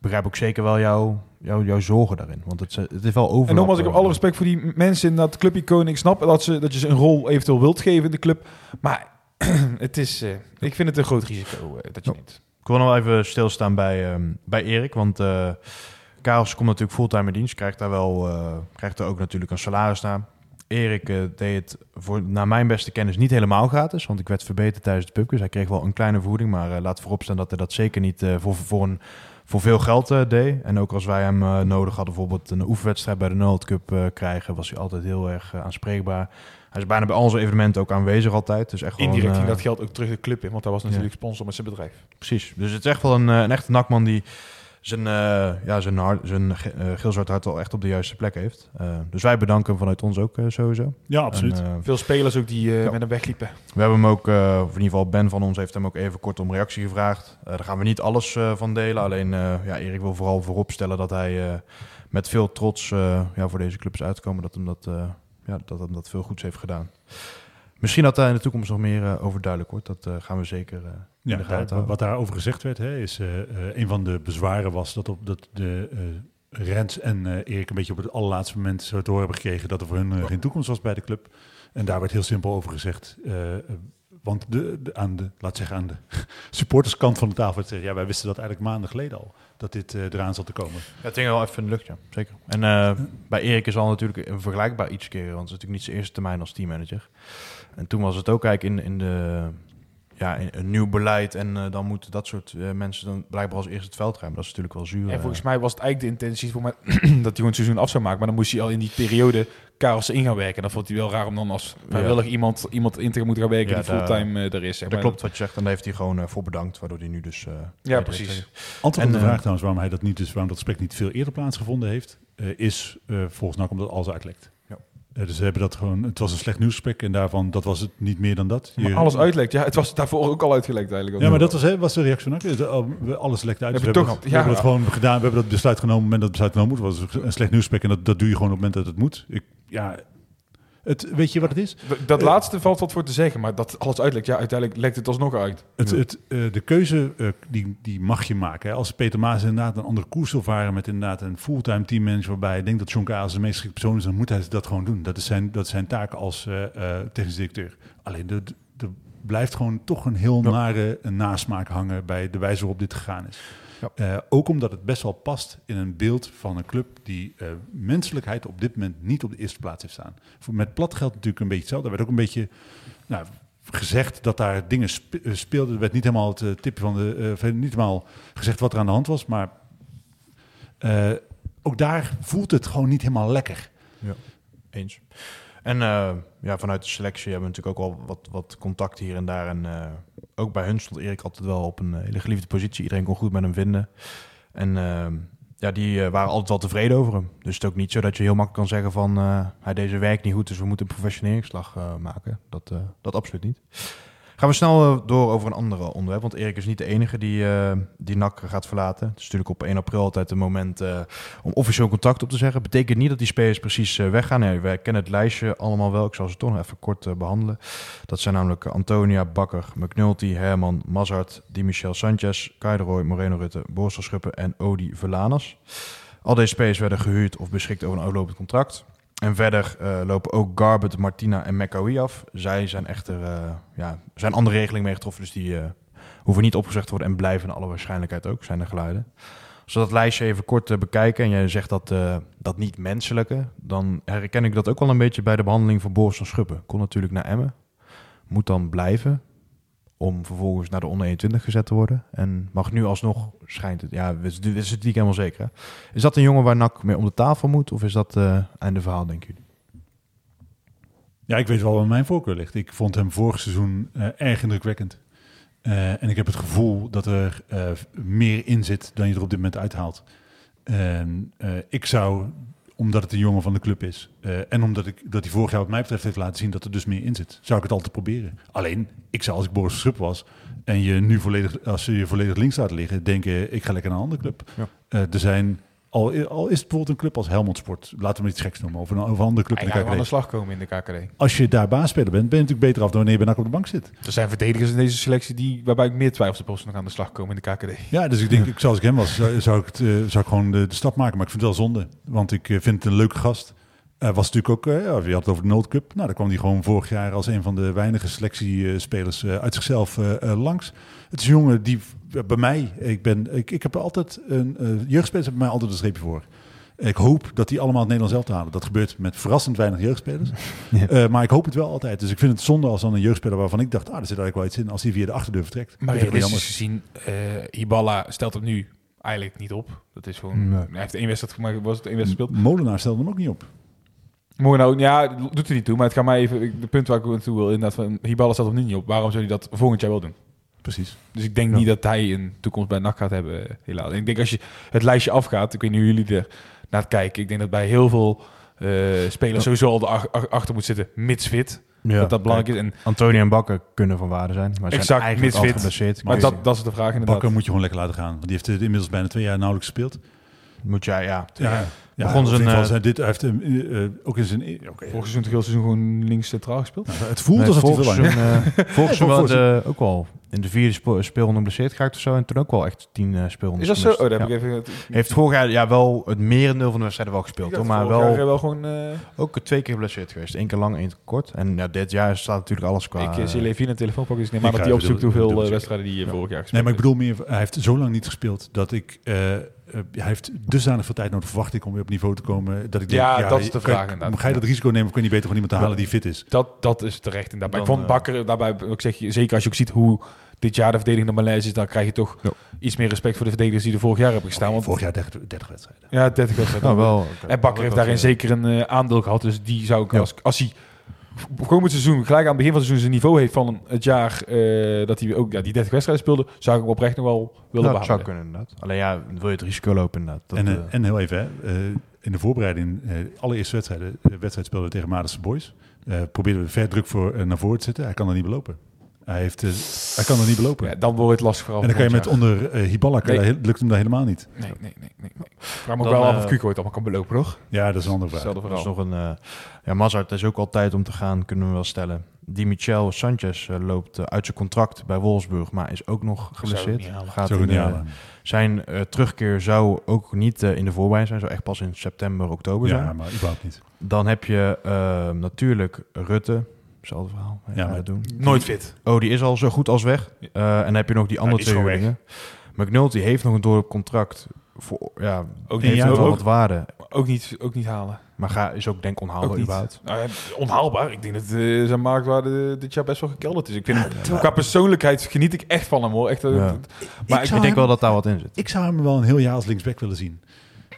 begrijp ook zeker wel jouw, jouw, jouw zorgen daarin. Want het, het is wel over. en nogmaals, ik heb alle respect voor die mensen in dat clubicoon. Ik snap dat, ze, dat je ze een rol eventueel wilt geven in de club. Maar het is, eh, ik vind het een groot risico eh, dat je Ja. neemt. Ik wil nog even stilstaan bij, ehm, bij Erik, want eh Karels komt natuurlijk fulltime in dienst, krijgt daar wel, eh, krijgt er ook natuurlijk een salaris naar. Erik eh, deed het voor, naar mijn beste kennis niet helemaal gratis, want ik werd verbeterd tijdens de pubquiz. Hij kreeg wel een kleine vergoeding, maar eh, laat voorop staan dat hij dat zeker niet voor, voor, een, voor veel geld deed. En ook als wij hem nodig hadden, bijvoorbeeld een oefenwedstrijd bij de Noord Cup krijgen, was hij altijd heel erg aanspreekbaar. Hij is bijna bij al onze evenementen ook aanwezig altijd. Dus echt wel Indirect ging dat geld ook terug de club in. Want hij was natuurlijk sponsor met zijn bedrijf. Precies. Dus het is echt wel een, een echte nakman die zijn, eh, ja, zijn, hart, zijn ge- eh, geel-zwart hart al echt op de juiste plek heeft. Eh, dus wij bedanken hem vanuit ons ook eh, sowieso. ja, absoluut. En, Veel spelers ook die eh, Ja. met hem wegliepen. we hebben hem ook, eh, of in ieder geval Ben van ons heeft hem ook even kort om reactie gevraagd. Eh, daar gaan we niet alles eh, van delen. Alleen eh, ja, Erik wil vooral voorop stellen dat hij eh, met veel trots eh, ja, voor deze club is uitgekomen. Dat hem dat, eh, ja, dat hem dat veel goeds heeft gedaan. Misschien dat daar in de toekomst nog meer eh, over duidelijk wordt. Dat eh, gaan we zeker, eh, Ja, de gaten daar, wat daarover gezegd werd, hè, is eh, eh, een van de bezwaren was dat, op, dat de eh, Rens en eh, Erik een beetje op het allerlaatste moment zo horen hebben gekregen dat er voor hun geen toekomst was bij de club. En daar werd heel simpel over gezegd. want de, de, aan de, laat zeggen, aan de supporterskant van de tafel werd gezegd, ja, wij wisten dat eigenlijk maanden geleden al, dat dit eh, eraan zat te komen. Ja, het hing wel even in de lucht, ja. Zeker. En eh, bij Erik is al natuurlijk een vergelijkbaar iets keren, want het is natuurlijk niet zijn eerste termijn als teammanager. En toen was het ook eigenlijk in, in de... Ja, een nieuw beleid en eh, dan moeten dat soort eh, mensen dan blijkbaar als eerste het veld ruimen. Dat is natuurlijk wel zuur. En eh. volgens mij was het eigenlijk de intentie voor mij dat hij gewoon het seizoen af zou maken. Maar dan moest hij al in die periode Karelsen in gaan werken. En dan vond hij wel raar om dan als vrijwillig iemand, iemand in te moeten gaan werken Ja, die fulltime er is. Zeg dat maar. klopt wat je zegt. En daar heeft hij gewoon eh, voor bedankt, waardoor hij nu dus... eh, Ja, precies. Antwoord En, op de vraag trouwens waarom hij dat niet, dus waarom dat gesprek niet veel eerder plaatsgevonden heeft, eh, is eh, volgens NAC omdat alles uitlekt. Ja. Eh, dus ze hebben dat gewoon, het was een slecht nieuwsgesprek en daarvan, dat was het niet meer dan dat. Maar alles uitlekt. Ja, het was daarvoor ook al uitgelekt eigenlijk. Ja, maar dat was, hè, was de reactie. Het, al- we- Alles lekt uit. Dus Hebben we toch- hebben, we ja. hebben het gewoon gedaan. We hebben dat besluit genomen op het moment dat het besluit genomen moet. Het was een slecht nieuwsgesprek en dat, dat doe je gewoon op het moment dat het moet. Ik, ja, het, weet je wat het is? D- Dat laatste valt wat voor te zeggen, maar dat alles uitlekt. Ja, uiteindelijk lekt het alsnog uit. Het, het, eh, de keuze eh, die, die mag je maken. Hè. Als Peter Maas inderdaad een andere koers wil varen met inderdaad een fulltime teammanager waarbij hij denkt dat John Karels de meest geschikte persoon is, dan moet hij dat gewoon doen. Dat is zijn, dat is zijn taak als eh eh, technisch directeur. Alleen de, de- er blijft gewoon toch een heel Ja. nare een nasmaak hangen bij de wijze waarop dit gegaan is. Ja. Eh, ook omdat het best wel past in een beeld van een club die eh, menselijkheid op dit moment niet op de eerste plaats heeft staan. Voor, met plat geldt natuurlijk een beetje hetzelfde. Er werd ook een beetje nou, gezegd dat daar dingen eh, speelden. Er werd niet helemaal het tipje van de. niet helemaal gezegd wat er aan de hand was. Maar ook daar voelt het gewoon niet helemaal lekker. Eens. En eh, ja, vanuit de selectie hebben we natuurlijk ook al wat, wat contact hier en daar. En eh, ook bij hun stond Erik altijd wel op een eh, hele geliefde positie. Iedereen kon goed met hem vinden. En ja, die waren altijd wel tevreden over hem. Dus het is ook niet zo dat je heel makkelijk kan zeggen van... hij deed zijn werk niet goed, dus we moeten een professioneringsslag maken. Dat, dat absoluut niet. Gaan we snel eh, door over een ander onderwerp. Want Erik is niet de enige die, eh, die NAC gaat verlaten. Het is natuurlijk op 1 april altijd een moment eh, om officieel contact op te zeggen. Betekent niet dat die spelers precies weggaan. Nee, wij kennen het lijstje allemaal wel. Ik zal ze toch nog even kort eh, behandelen. Dat zijn namelijk Antonia, Bakker, McNulty, Herman, Mazart, Di Michel Sanchez, Kaideroy, Moreno Rutte, Borstel Schuppen en Odi Verlanas. Al deze spelers werden gehuurd of beschikt over een aflopend contract. En verder eh, lopen ook Garbet, Martina en Mekawi af. Zij zijn echter, eh, ja, zijn andere regelingen mee getroffen, dus die eh, hoeven niet opgezegd te worden en blijven in alle waarschijnlijkheid ook, zijn er geluiden. Als we dat lijstje even kort bekijken en jij zegt dat, dat niet menselijke, dan herken ik dat ook wel een beetje bij de behandeling van Boris van Schuppen. Kon natuurlijk naar Emmen, moet dan blijven om vervolgens naar de onder 21 gezet te worden. En mag nu alsnog, schijnt het, ja, we zitten het niet helemaal zeker. Is dat een jongen waar NAC mee om de tafel moet of is dat eh einde verhaal, denken jullie? Ja, ik weet wel waar mijn voorkeur ligt. Ik vond hem vorig seizoen eh, erg indrukwekkend. Eh, en ik heb het gevoel dat er meer in zit dan je er op dit moment uithaalt. Ik zou, omdat het een jongen van de club is... eh, en omdat ik, dat hij vorig jaar wat mij betreft heeft laten zien dat er dus meer in zit... zou ik het altijd proberen. Alleen, ik zou als ik Boris Schub was... en je nu volledig, als je je volledig links laat liggen... denken, ik ga lekker naar een andere club. Ja. Eh, er zijn... Al, al is het bijvoorbeeld een club als Helmond Sport, laten we iets geks noemen, of een, of een andere club in Hij de aan de slag komen in de KKD. Als je daar baasspeler bent, ben je natuurlijk beter af dan wanneer je op de bank zit. Er zijn verdedigers in deze selectie die, waarbij ik meer twijfel of ze nog aan de slag komen in de KKD. Ja, dus ik denk, ik, zoals ik hem was, zou, zou ik, het, eh, zou ik gewoon de, de stap maken. Maar ik vind het wel zonde, want ik eh, vind het een leuke gast. Hij was natuurlijk ook, eh, ja, je had het over de Noodcup. Nou, daar kwam hij gewoon vorig jaar als een van de weinige selectiespelers eh, uit zichzelf eh, eh, langs. Het is een jongen die eh, bij mij, ik, ben, ik, ik heb er altijd een eh jeugdspelers hebben bij mij altijd een streepje voor. Ik hoop dat die allemaal het Nederlands zelf halen. Dat gebeurt met verrassend weinig jeugdspelers. Eh, maar ik hoop het wel altijd. Dus ik vind het zonde als dan een jeugdspeler waarvan ik dacht, ah, er zit eigenlijk wel iets in, als hij via de achterdeur vertrekt. Maar realistisch gezien, eh Ibala stelt het nu eigenlijk niet op. Dat is gewoon, Nee. hij heeft één wedstrijd gemaakt, was het één wedstrijd gespeeld. Molenaar stelde hem ook niet op. Mooi nou, ja, doet hij niet toe. Maar het gaat mij even, de punt waar ik naartoe wil, inderdaad, van Hibala staat er nu niet op. Waarom zou hij dat volgend jaar wel doen? Precies. Dus ik denk Ja. niet dat hij een toekomst bij NAC gaat hebben, helaas. En ik denk als je het lijstje afgaat, ik weet niet hoe jullie er naar het kijken. Ik denk dat bij heel veel eh, spelers sowieso al de achter moet zitten, mits fit. Ja, dat dat belangrijk is. En, Antonie en Bakker kunnen van waarde zijn, maar Exact, zijn eigenlijk altijd geblesseerd. maar dat, dat is de vraag inderdaad. Bakker moet je gewoon lekker laten gaan. Want die heeft inmiddels bijna twee jaar nauwelijks gespeeld. Moet jij, ja. Ja, ja Begon zijn, eh, zijn dit, hij heeft hem eh, eh, ook in zijn... Oké. Vorig seizoen, het hele seizoen gewoon links centraal gespeeld. Nou, het voelt Nee, alsof hij veel volgens langer... hem, volgens hem wel volgens- de- ook wel in de vierde spe- speelronde geblesseerd geraakt of zo. En toen ook wel echt tien uh, speelrondes Is dat zo? Oh, daar Ja. heb ik even... Heeft vorig jaar ja, wel het merendeel van de wedstrijden wel gespeeld. Hoor, maar vorig jaar, wel wel gewoon... ook twee keer geblesseerd geweest. Eén keer lang, één keer kort. En ja, dit jaar staat natuurlijk alles qua... ik uh, zie even een telefoon pakken, dus ik neem aan dat hij opzoekt hoeveel wedstrijden die vorig jaar Nee, gespeeld maar ik bedoel meer, hij heeft zo lang niet gespeeld dat ik... eh, hij heeft dusdanig veel tijd nodig, verwacht ik, om weer op niveau te komen. Dat ik denk, Ja, dat is de kan- vraag inderdaad. Ga je dat risico nemen of kun je niet beter gewoon iemand te halen die fit is? Dat, dat is terecht. Maar Dan, ik vond eh, Bakker daarbij, ik zeg je, zeker als je ook ziet hoe dit jaar de verdediging de malaise is, dan krijg je toch Ja. iets meer respect voor de verdedigers die er vorig jaar hebben gestaan. Want, Vorig jaar 30, 30 wedstrijden. ja, 30 wedstrijden. Nou, wel. En Bakker heeft daarin zeker een eh, aandeel gehad. Dus die zou ik, als, als hij komend seizoen, gelijk aan het begin van het seizoen, zijn niveau heeft van het jaar eh, dat hij ook ja, die 30 wedstrijden speelde, zou ik hem oprecht nog wel willen dat zou behouden. kunnen inderdaad. Alleen ja, wil je het risico lopen inderdaad. Dat, en, eh, eh, en heel even, hè, eh, in de voorbereiding, eh allereerste wedstrijden, de wedstrijd speelden we tegen Madense Boys. Eh probeerden we ver druk voor, naar voren te zetten. Hij kan er niet belopen. Hij, heeft, hij kan er niet belopen. Ja, dan wordt het lastig vooral. en dan kan je met onder eh Hiballa, Nee. lukt hem dat helemaal niet. Nee, nee, nee. nee, nee. Ik vraag me ook wel af eh, of Cuco het allemaal kan belopen, toch? Ja, dat is een andere vraag. Hetzelfde dat is verhaal. nog een... eh ja, Mazart is ook al tijd om te gaan, kunnen we wel stellen. Die Michel Sanchez loopt uit zijn contract bij Wolfsburg, maar is ook nog geblesseerd. niet halen. Gaat in, niet halen. zijn terugkeer zou ook niet in de voorbereiding zijn, zou echt pas in september, oktober zijn. Ja, maar überhaupt niet. Dan heb je natuurlijk Rutte. Hetzelfde verhaal. Ja, maar- doen? Nooit fit. Oh, die is al zo goed als weg. Eh, en dan heb je nog die andere die is twee huurlingen. McNulty heeft nog een door contract. Voor, ja, Ook heeft niet, ja, nog wel ook, wat waarde. ook, niet, ook niet halen. Maar ga, is ook denk onhaalbaar Ook überhaupt. Nou, ja, onhaalbaar. Ik denk dat eh, zijn marktwaarde dit jaar best wel gekelderd is. Ik vind hem, qua persoonlijkheid geniet ik echt van hem hoor. Echt, eh, Ja. Maar Ik ik, zou Ik denk hem- wel dat daar wat in zit. Ik zou hem wel een heel jaar als linksback willen zien.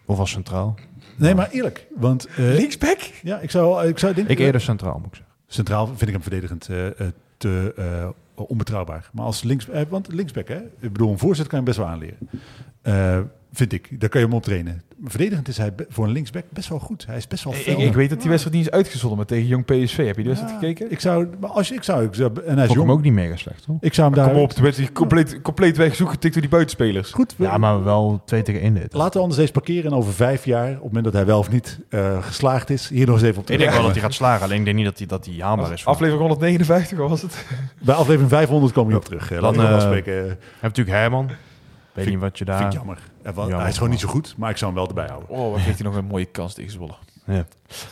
Of als centraal. Nee, maar eerlijk. Want linksback? ja, ik zou, ik zou denken... Ik eerder centraal, moet ik zeggen. Centraal vind ik hem verdedigend eh, eh, te eh, onbetrouwbaar. Maar als links, want linksback, hè? Ik bedoel, een voorzet kan je best wel aanleren. Vind ik. Daar kan je hem op trainen. Verdedigend is hij voor een linksback best wel goed. Hij is best wel Ik, fel. ik weet dat die wedstrijd niet is uitgezonden, maar tegen Jong PSV. Heb je die wedstrijd Ja, gekeken? Ik zou, maar als je, ik zou, ik zou en hij is Vond jong. hem ook niet mega slecht, hoor. Ik zou hem daar. Kom op, toen werd hij compleet, compleet weggezoekt getikt door die buitenspelers. Goed. Ja, maar wel 2 tegen 1 dit. Laten we anders eens parkeren en over vijf jaar, op het moment dat hij wel of niet eh, geslaagd is, hier nog eens even op Ik denk wel dat hij gaat slagen. Alleen ik denk niet dat hij, dat hij haalbaar is. voor- Aflevering 159 wat was het? Bij aflevering 500 kom je op terug. Laten we wel eh, afspreken. Je hebt natuurlijk Herman. Weet Vind- niet wat je Vind daar... ik jammer. Hij is gewoon niet zo goed, maar ik zou hem wel erbij houden. Oh, wat heeft hij nog een mooie kans tegen Zwolle. Ja,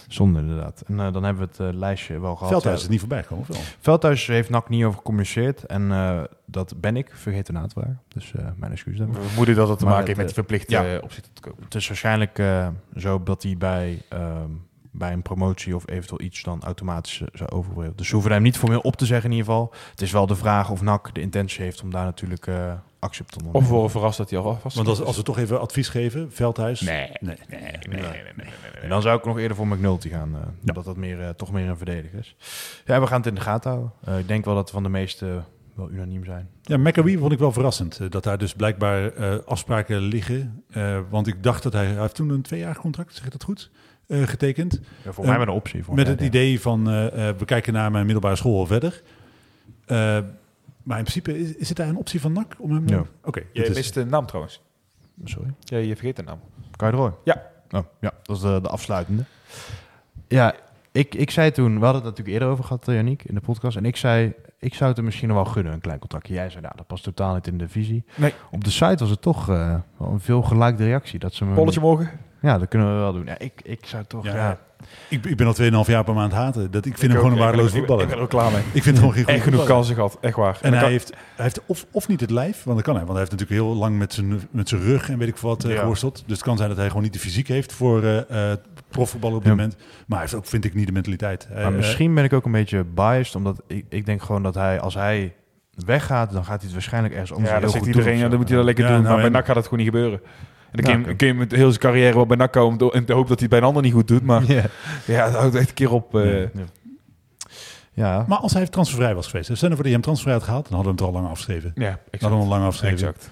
zonde inderdaad. En eh, dan hebben we het eh, lijstje wel gehad. Veldhuis is niet voorbij gekomen, of wel? Veldhuis heeft NAC niet over gecommuniceerd. En eh, dat ben ik vergeten na te vragen. Dus eh, mijn excuus daarvoor. We vermoeden dat het te maken heeft met die verplichte ja. eh, opzichten te kopen. Het is waarschijnlijk eh, zo dat hij bij, ehm, bij een promotie of eventueel iets dan automatisch eh, zou overbreken. Dus ze hoeven hem niet formeel op te zeggen in ieder geval. Het is wel de vraag of NAC de intentie heeft om daar natuurlijk eh, actie op te Of we ondernemen. worden verrast dat hij al vast Want als, als we toch even advies geven, Veldhuis. Nee. nee. Nee, nee, nee, nee, nee, nee. En dan zou ik nog eerder voor McNulty gaan. eh, Ja. Dat dat meer, eh, toch meer een verdediger is. Ja, we gaan het in de gaten houden. Eh, ik denk wel dat we van de meeste wel unaniem zijn. Ja, McAwee vond ik wel verrassend. Dat daar dus blijkbaar eh, afspraken liggen. Eh, want ik dacht dat hij, hij heeft toen een tweejarig contract, zeg ik dat goed, eh, getekend. Ja, voor Eh, mij met een optie. Voor Met mij, het ja. idee van, eh, eh, we kijken naar mijn middelbare school verder. Eh, maar in principe, is, is het daar een optie van NAC? Om hem, Ja. Oké, Je mist de naam trouwens. Sorry. Ja, je vergeet de naam. Kan je er hoor? Ja. Oh, ja, dat is de, de afsluitende. Ja, ik, ik zei toen, we hadden het natuurlijk eerder over gehad, eh, Yannick, in de podcast. En ik zei, ik zou het hem misschien nog wel gunnen, een klein contractje. Jij zei, nou, dat past totaal niet in de visie. Nee. Op de site was het toch eh, wel een veel gelijkde reactie. Dat ze me, Polletje morgen. Ja, dat kunnen we wel doen. Ja, ik, ik zou toch, Ja, ja. ik, ik ben al 2,5 jaar per maand haten. Dat, ik vind hem gewoon een waardeloos voetballer. Ik ben er ook klaar mee. Ik vind hem gewoon geen genoeg kansen gehad, echt waar. En dan hij kan- heeft, hij heeft of, of niet het lijf, want dat kan hij. Want hij heeft natuurlijk heel lang met zijn, met zijn rug en weet ik wat eh, Ja. geworsteld. Dus het kan zijn dat hij gewoon niet de fysiek heeft voor eh eh profvoetballen op dit Ja. moment. Maar hij heeft ook, vind ik, niet de mentaliteit. Maar misschien ben ik ook een beetje biased, omdat ik, ik denk gewoon dat hij, als hij weggaat, dan gaat hij het waarschijnlijk ergens anders Ja, heel dat zegt goed iedereen. doen Ja, of dan moet hij dat lekker Ja, doen. nou, maar bij NAC gaat het gewoon niet gebeuren. En dan Ja, kun, je, oké. kun je met heel zijn carrière wel bij NAC komen in de hoop dat hij het bij een ander niet goed doet. Maar Ja. ja, dat houdt echt een keer op. eh. Ja. Ja, Maar als hij transfervrij was geweest, stel nou voor dat je hem transfervrij had gehaald, dan hadden we hem toch al lang afgeschreven. Ja, Dan exact. hadden we hem al lang afgeschreven. exact.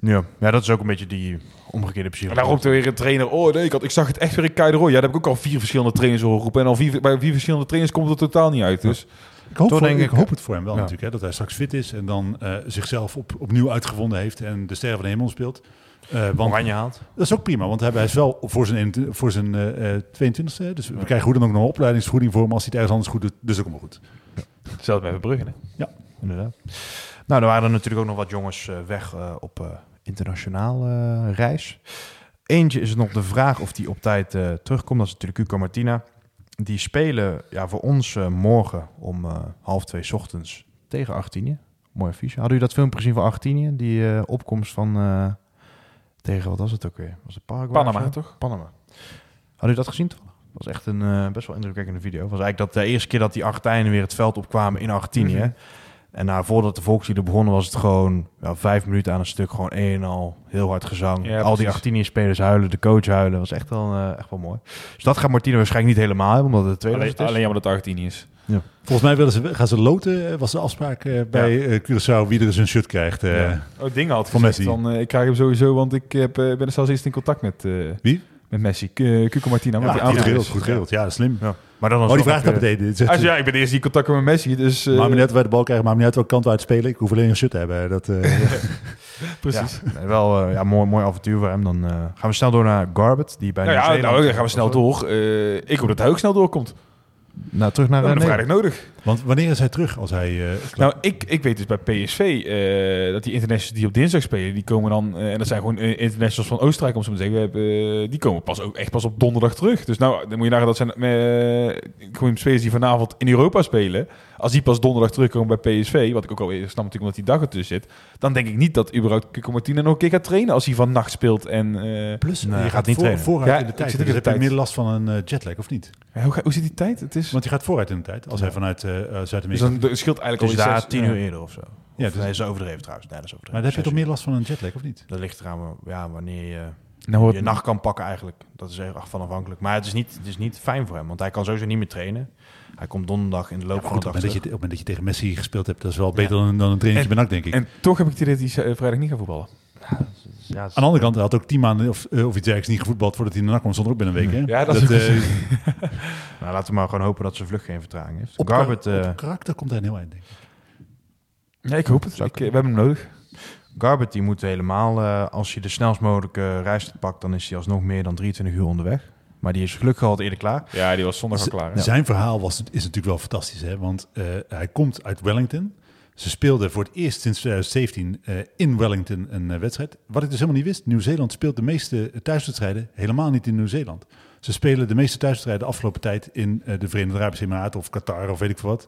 ja. ja, dat is ook een beetje die omgekeerde En psychologie. daar roept er weer een trainer. Oh nee, ik, had, ik zag het echt weer in Kuiderooi. Ja, daar heb ik ook al vier verschillende trainers horen roepen. En al vier, bij vier verschillende trainers komt het er totaal niet uit. Dus Ik hoop, Toch voor- denk ik ik- hoop het voor hem wel Ja. natuurlijk. Hè, dat hij straks fit is en dan eh, zichzelf op, opnieuw uitgevonden heeft en de sterren van de hemel speelt. Eh, want Oranje haalt. dat is ook prima, want hij is wel voor zijn, 21 voor zijn eh, eh, 22e. hè, Dus we krijgen hoe dan ook nog een opleidingsvergoeding voor hem als hij het ergens anders goed doet. Dus komt wel goed. Hetzelfde met Verbrugge, hè? Inderdaad. Nou, er waren er natuurlijk ook nog wat jongens eh, weg eh, op eh, internationaal eh, reis. Eentje is nog de vraag of die op tijd eh, terugkomt. Dat is natuurlijk Cuco Martina. Die spelen ja, voor ons eh, morgen om eh, half twee 's ochtends tegen Argentinië. Mooi affiche. Hadden jullie dat filmpje gezien van Argentinië? Die eh, opkomst van... tegen, wat was het ook weer? Was het Paraguay? Panama, toch? Panama. Hadden jullie dat gezien? Dat was echt een eh, best wel indrukwekkende video. Het was eigenlijk dat de eerste keer dat die Argentijnen weer het veld opkwamen in Argentinië. Mhm. En nou, voordat de volkslieden begonnen was het gewoon ja, vijf minuten aan een stuk. Gewoon een en al heel hard gezang. Ja, al die Argentinië-spelers huilen, de coach huilen. Dat was echt wel, eh, echt wel mooi. Dus dat gaat Martino waarschijnlijk niet helemaal hebben, omdat het de tweede Alleen, is. alleen jammer dat het Argentinië is. Volgens mij willen ze, gaan ze loten, eh, was de afspraak eh, bij eh, Curaçao, wie er eens een shirt krijgt. eh. Ja. Oh, Dingen had Van gezegd Messi. eh, ik krijg hem sowieso, want ik heb, eh, ben er zelfs eerst in contact met... eh, Wie? Met Messi. Uh, Cuco Martina. Ja, met die goed geregeld, goed geregeld. Ja, slim. Ja. Maar dan Oh, die. Dit zegt Ah, ze, ja, ik ben de eerste die contact met Messi, dus... eh, Maakt me niet uit waar de bal krijgen, maakt me niet uit welke kant we uitspelen. Ik hoef alleen een shirt te hebben. Dat, eh, Precies. Ja, nee, wel eh, ja, mooi, mooi avontuur voor hem. Dan eh, gaan we snel door naar Garbett, die bij Nou ja, nou, dan gaan we snel door. Eh, ik hoop dat hij ook snel doorkomt. Nou, terug naar We hebben vrijdag nodig. want wanneer is hij terug als hij... eh, Nou, ik, ik weet dus bij PSV eh, dat die internationals die op dinsdag spelen, die komen dan, eh, en dat zijn gewoon internationals van Oostenrijk, om zo te zeggen, we hebben, die komen pas ook echt pas op donderdag terug. Dus nou, dan moet je nagaan dat zijn gewoon spelers die vanavond in Europa spelen. Als die pas donderdag terugkomen bij PSV, wat ik ook al eerst snap natuurlijk omdat die dag ertussen zit, dan denk ik niet dat überhaupt Cuco Martina nog een keer gaat trainen als hij van nacht speelt. En eh, Plus, Nee, je hij gaat gaat niet voor, trainen. vooruit Ja, in de tijd. zit Dus heb je tijd. meer last van een eh, jetlag, of niet? hoe, ga- hoe zit die tijd? Het is, Want je gaat vooruit in de tijd, als hij vanuit eh, eh, dus Zuid-Amerika... dan het scheelt eigenlijk Dus al daar zes- tien ja. uur eerder of zo. Ja, dus- nee, is overdreven trouwens. Nee, dat is overdreven. maar dan heb je toch meer last van een jetlag, of niet? Dat ligt eraan ja, wanneer je Nou, je nacht kan pakken eigenlijk. Dat is er echt van afhankelijk. Maar het is, niet, het is niet fijn voor hem, want hij kan sowieso niet meer trainen. Hij komt donderdag in de loop Ja, van goed, de dag dat je, op het moment dat je tegen Messi gespeeld hebt, dat is wel beter dan, dan een trainingje bij NAC, denk ik. En toch heb ik het idee dat hij vrijdag niet gaat voetballen. Ja, Aan de andere kant, hij had ook tien maanden of, eh, of iets dergelijks niet gevoetbald voordat hij naar NAC kwam, zonder ook binnen een week. Hè? Ja, dat is eh, nou, laten we maar gewoon hopen dat zijn vlucht geen vertraging heeft. op, Garbett, kar- eh, op karakter komt hij een heel eind, denk ik. Ja, ik hoop het. Ik, we hebben hem nodig. Garbett die moet helemaal, eh, als je de snelst mogelijke reis pakt, dan is hij alsnog meer dan 23 uur onderweg. Maar die is gelukkig al eerder klaar. Ja, die was zondag al klaar. hè? Zijn verhaal was, is natuurlijk wel fantastisch, hè? want eh, hij komt uit Wellington. Ze speelden voor het eerst sinds 2017 eh, in Wellington een eh, wedstrijd. Wat ik dus helemaal niet wist, Nieuw-Zeeland speelt de meeste thuiswedstrijden helemaal niet in Nieuw-Zeeland. Ze spelen de meeste thuiswedstrijden de afgelopen tijd in de Verenigde Arabische Emiraten of Qatar of weet ik veel wat.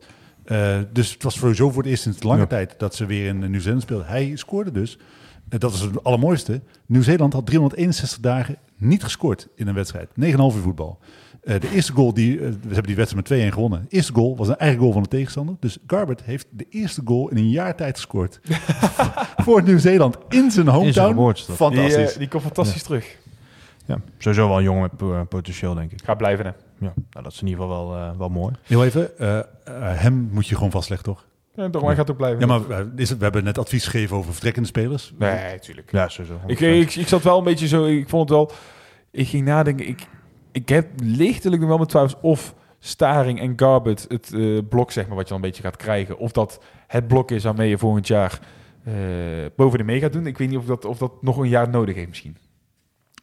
Dus het was sowieso voor het eerst sinds lange Ja. tijd dat ze weer in Nieuw-Zeeland speelden. Hij scoorde dus. Eh, dat was het allermooiste. Nieuw-Zeeland had 361 dagen niet gescoord in een wedstrijd. 9,5 uur voetbal. Eh, de eerste goal, die, eh, we hebben die wedstrijd met 2-1 gewonnen. De eerste goal was een eigen goal van de tegenstander. Dus Garbert heeft de eerste goal in een jaar tijd gescoord. voor Nieuw-Zeeland in zijn In hometown. zijn geboortestad. Die, Fantastisch. eh, die komt fantastisch terug. Ja, sowieso wel een jongen met po- potentieel, denk ik. Gaat blijven, hè? Ja, nou, dat is in ieder geval wel, eh, wel mooi. Heel even, eh, eh, hem moet je gewoon vastleggen, toch? Ja, toch, maar hij gaat ook blijven. Ja, maar is het, we hebben net advies gegeven over vertrekkende spelers. Nee, tuurlijk. Ja, sowieso. Ik, ik, ik zat wel een beetje zo... Ik vond het wel... Ik ging nadenken... Ik, ik heb lichtelijk nog wel met twijfels of Staring en Garbett het eh, blok, zeg maar, wat je dan een beetje gaat krijgen. Of dat het blok is waarmee je volgend jaar eh, boven de mee gaat doen. Ik weet niet of dat, of dat nog een jaar nodig heeft misschien.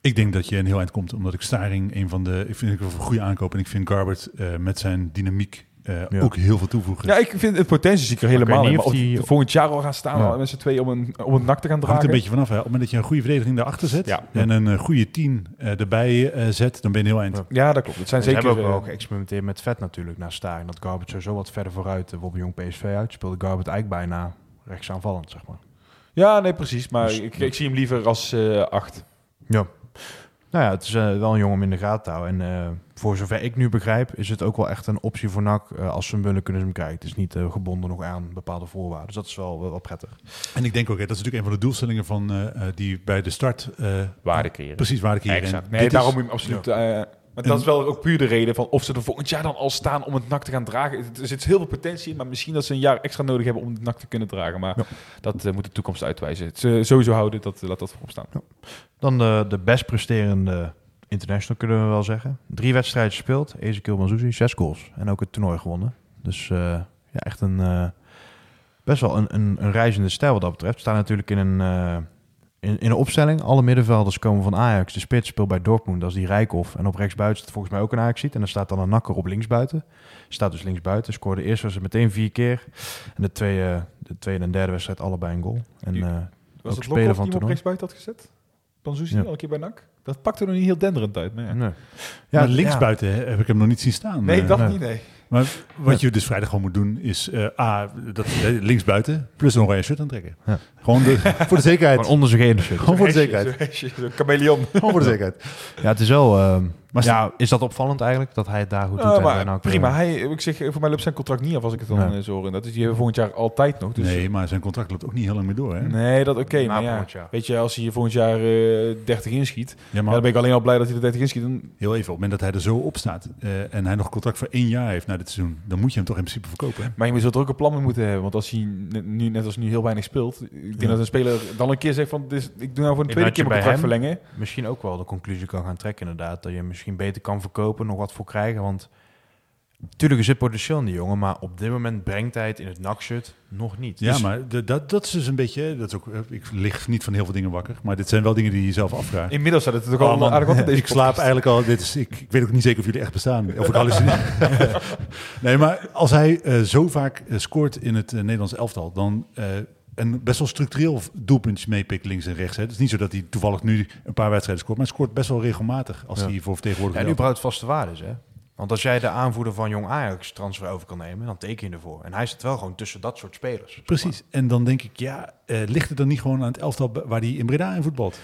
Ik denk dat je een heel eind komt, omdat ik Staring een van de... Ik vind het een goede aankoop en ik vind Garbert eh, met zijn dynamiek eh, Ja. ook heel veel toevoegen. Ja, ik vind het potentie zie ik er helemaal in. of die- volgend jaar al gaan staan Ja. met z'n tweeën om een, om een nak te gaan Het hangt dragen. een beetje vanaf. Hè. Op het moment dat je een goede verdediging daarachter zet Ja. en een eh, goede tien eh, erbij eh, zet, dan ben je heel eind. Ja. Dat klopt. Het zijn Ze zeker... hebben ook wel geëxperimenteerd met vet natuurlijk naar Staring. Dat Garbett sowieso wat verder vooruit. Uh, Jong PSV uit speelde Garbett eigenlijk bijna rechtsaanvallend, zeg maar. Ja, nee, precies. Maar Dus- ik, ik zie hem liever als eh, acht. Ja. Nou ja, het is eh, wel een jongen om in de gaten te houden. En eh, voor zover ik nu begrijp, is het ook wel echt een optie voor NAC. Eh, als ze hem willen, kunnen ze hem krijgen. Het is niet gebonden nog aan bepaalde voorwaarden. Dus dat is wel, wel, wel prettig. En ik denk ook, hè, dat is natuurlijk een van de doelstellingen van die bij de start... eh, Waarde creëren. Precies, waarde creëren. Exact. Nee, daarom is- moet je hem absoluut... eh, maar dat is wel ook puur de reden van of ze er volgend jaar dan al staan om het nak te gaan dragen. Er zit heel veel potentie in, maar misschien dat ze een jaar extra nodig hebben om het nak te kunnen dragen. Maar Ja. dat eh, moet de toekomst uitwijzen. Het eh, sowieso houden, dat, laat dat voorop staan. Dan de, de best presterende international kunnen we wel zeggen. Drie wedstrijden gespeeld. Ezekiel Manzuzi, zes goals. En ook het toernooi gewonnen. Dus eh, ja, echt een eh, best wel een, een, een reizende stijl wat dat betreft. We staan natuurlijk in een, eh, in, in een opstelling. Alle middenvelders komen van Ajax. De spits speelt bij Dortmund, dat is die Rijkoff. En op rechtsbuiten staat volgens mij ook een Ajax ziet. En dan staat dan een nakker op linksbuiten. Staat dus linksbuiten. Scoorde eerst was het meteen vier keer. En de tweede, de tweede en derde wedstrijd allebei een goal. En Die- eh, Was Ook het speler van die hem op rechtsbuiten had gezet? Panzuzi Ja. al een keer bij NAC? Dat pakte nog niet heel denderend uit. Maar ja. nee. Ja, linksbuiten heb ik hem nog niet zien staan. Nee, Eh, dat nee. niet, nee. Maar wat je dus vrijdag gewoon moet doen is eh, A, dat, eh, linksbuiten, plus een oranje shirt aantrekken. Ja. Gewoon de, voor de zekerheid. Gewoon onder zijn gene shirt. Gewoon voor de zekerheid. Zo'n chameleon. Gewoon voor de zekerheid. Ja, het is wel... ehm, Maar ja, is dat opvallend eigenlijk? Dat hij het daar goed doet? En maar NAC, prima. Hij, ik zeg, voor mij loopt zijn contract niet af als ik het dan Nee. eh, zo hoor. En dat is hebben volgend jaar altijd nog. Dus Nee, maar zijn contract loopt ook niet heel lang meer door. Hè? Nee, dat oké. Maar ja, jaar. weet je, als hij hier volgend jaar eh 30 inschiet, Ja, ja, maar dan ben ik alleen al blij dat hij er 30 inschiet. Dan, heel even, op het moment dat hij er zo op staat eh, en hij nog contract voor één jaar heeft na dit seizoen, dan moet je hem toch in principe verkopen. Hè? maar je zult er ook een plan mee moeten hebben. Want als hij nu, net als nu heel weinig speelt, ik denk Ja. dat een speler dan een keer zegt van, dit is- ik doe nou voor een tweede keer mijn contract hem- verlengen. misschien ook wel de conclusie kan gaan trekken inderdaad. Dat je hem misschien beter kan verkopen, nog wat voor krijgen. Want natuurlijk is het potentieel in die jongen. Maar op dit moment brengt hij het in het nakshirt nog niet. Ja, Dus- maar de- dat, dat is dus een beetje, dat is ook, eh, ik lig niet van heel veel dingen wakker, maar dit zijn wel dingen die je zelf afvraagt. Inmiddels staat het ook Oh, al man. aardig deze ik slaap eigenlijk al. Dit is, ik, ik weet ook niet zeker of jullie echt bestaan. Of ik hallucineer. nee, maar als hij eh, zo vaak eh, scoort in het eh, Nederlands elftal, dan en best wel structureel doelpuntjes meepikt links en rechts. Hè. Het is niet zo dat hij toevallig nu een paar wedstrijden scoort, maar hij scoort best wel regelmatig als Ja. hij voor Ja, vertegenwoordiger nu überhaupt vaste waarde is, hè? Want als jij de aanvoerder van Jong Ajax transfer over kan nemen, dan teken je ervoor. En hij zit wel gewoon tussen dat soort spelers. Precies. En dan denk ik, ja, eh, ligt het dan niet gewoon aan het elftal waar hij in Breda in voetbalt?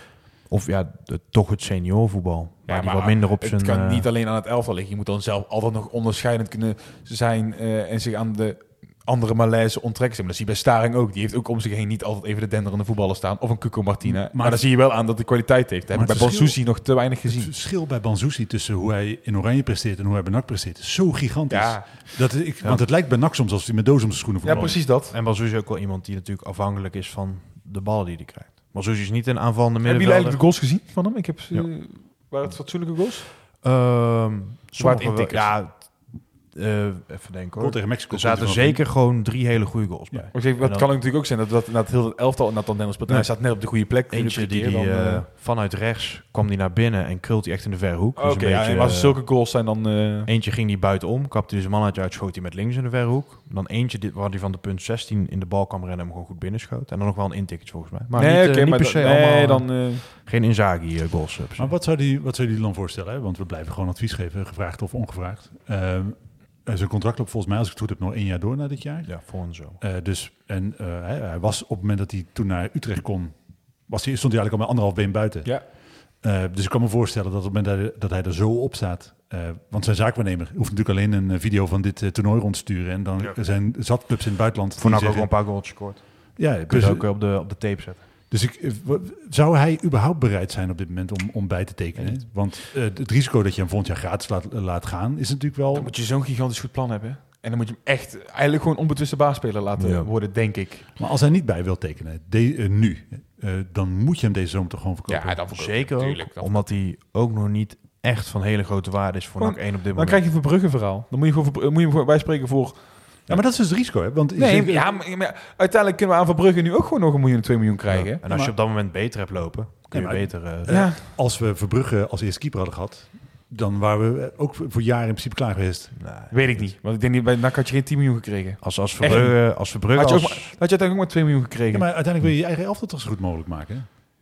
Of ja, de- toch het seniorvoetbal. Waar die wat minder op het zijn... kan eh, niet alleen aan het elftal liggen. Je moet dan zelf altijd nog onderscheidend kunnen zijn eh, en zich aan de andere malaise onttrekken. Maar dat zie je bij Staring ook. Die heeft ook om zich heen niet altijd even de denderende voetballen staan. Of een Cuco Martina. Maar, Maar- dan zie je wel aan dat de kwaliteit heeft. Heb ik bij het Bonsusi nog te weinig Het gezien. verschil bij Banzuzi tussen hoe hij in Oranje presteert en hoe hij bij NAC presteert is zo gigantisch. Ja, Dat ik, Want het lijkt bij NAC soms alsof hij met doos om zijn schoenen ja, voetbalt. precies dat. En Bazouz is ook wel iemand die natuurlijk afhankelijk is van de ballen die hij krijgt. Bazouz is niet een aanvallende Hebben jullie eigenlijk middenvelder. de goals gezien van hem? Ik heb ze... Waren het fatsoenlijke goals? Ehm sommige wel- intikkers? Ja, eh, even denken hoor. tegen Mexico. Er zaten zeker gewoon drie hele goede goals Ja. bij. Ik zeg, dat dan kan natuurlijk ook zijn dat, dat, dat heel het elftal en dat dan Nee. Hij staat net op de goede plek. Eentje die, die dan, eh, eh, vanuit rechts kwam die naar binnen en krult hij echt in de verre hoek. Oké, Dus een ja, en als er zulke goals zijn dan... eh, Eentje ging die buitenom, kapte hij zijn mannetje uit, schoot hij met links in de verre hoek. Dan eentje dit, waar hij van de punt 16 in de bal kwam rennen en hem gewoon goed binnenschoot. En dan nog wel een intikketje volgens mij. Maar nee, niet, oké, niet maar per se dan, nee, allemaal, dan... eh, geen Inzaghi goals. Maar wat zou die, wat zou die dan voorstellen? Hè? Want we blijven gewoon advies geven, gevraagd of ongevraagd. Eh, zijn contract loopt volgens mij, als ik het goed heb, nog één jaar door na dit jaar. Ja, voor en zo. Eh, dus, en eh, hij, hij was op het moment dat hij toen naar Utrecht kon, was hij, stond hij eigenlijk al met anderhalf been buiten. Ja. Dus ik kan me voorstellen dat op het moment dat hij, dat hij er zo op staat, want zijn zaakwaarnemer hoeft natuurlijk alleen een video van dit toernooi rond te sturen. En dan Ja. zijn zat clubs in het buitenland. Voor NAC ook een paar goals gescoord. Ja, Kun je dus, ook op de, op de tape zetten. Dus ik, eh, zou hij überhaupt bereid zijn op dit moment om, om bij te tekenen? Want eh, het risico dat je hem volgend jaar gratis laat, laat gaan, is natuurlijk wel... Dan moet je zo'n gigantisch goed plan hebben. En dan moet je hem echt eigenlijk gewoon onbetwiste baasspeler laten Ja. worden, denk ik. Maar als hij niet bij wil tekenen, de, eh, nu, eh, dan moet je hem deze zomer toch gewoon verkopen. Ja, dan Zeker natuurlijk. Dan, omdat hij ook nog niet echt van hele grote waarde is voor NAC 1 op dit dan moment. krijg je een Verbrugge verhaal. Dan moet je gewoon Verbrugge- moet je hem bij spreken voor... Ja, maar dat is dus het risico, hè? Want Nee, zeker- ja, maar, maar uiteindelijk kunnen we aan Verbrugge nu ook gewoon nog een miljoen, twee miljoen krijgen. En als maar- je op dat moment beter hebt lopen, kun je Ja, maar- beter... eh, Ja. als we Verbrugge als eerste keeper hadden gehad, dan waren we ook voor jaren in principe klaar geweest. nee. Weet ik niet. Want ik denk niet, bij NAC had je geen 10 miljoen gekregen. Als, als Verbrugge, als Verbrugge Had je, als, maar, had je uiteindelijk ook maar 2 miljoen gekregen. Ja, maar uiteindelijk wil je je eigen elftal toch zo goed mogelijk maken. hè?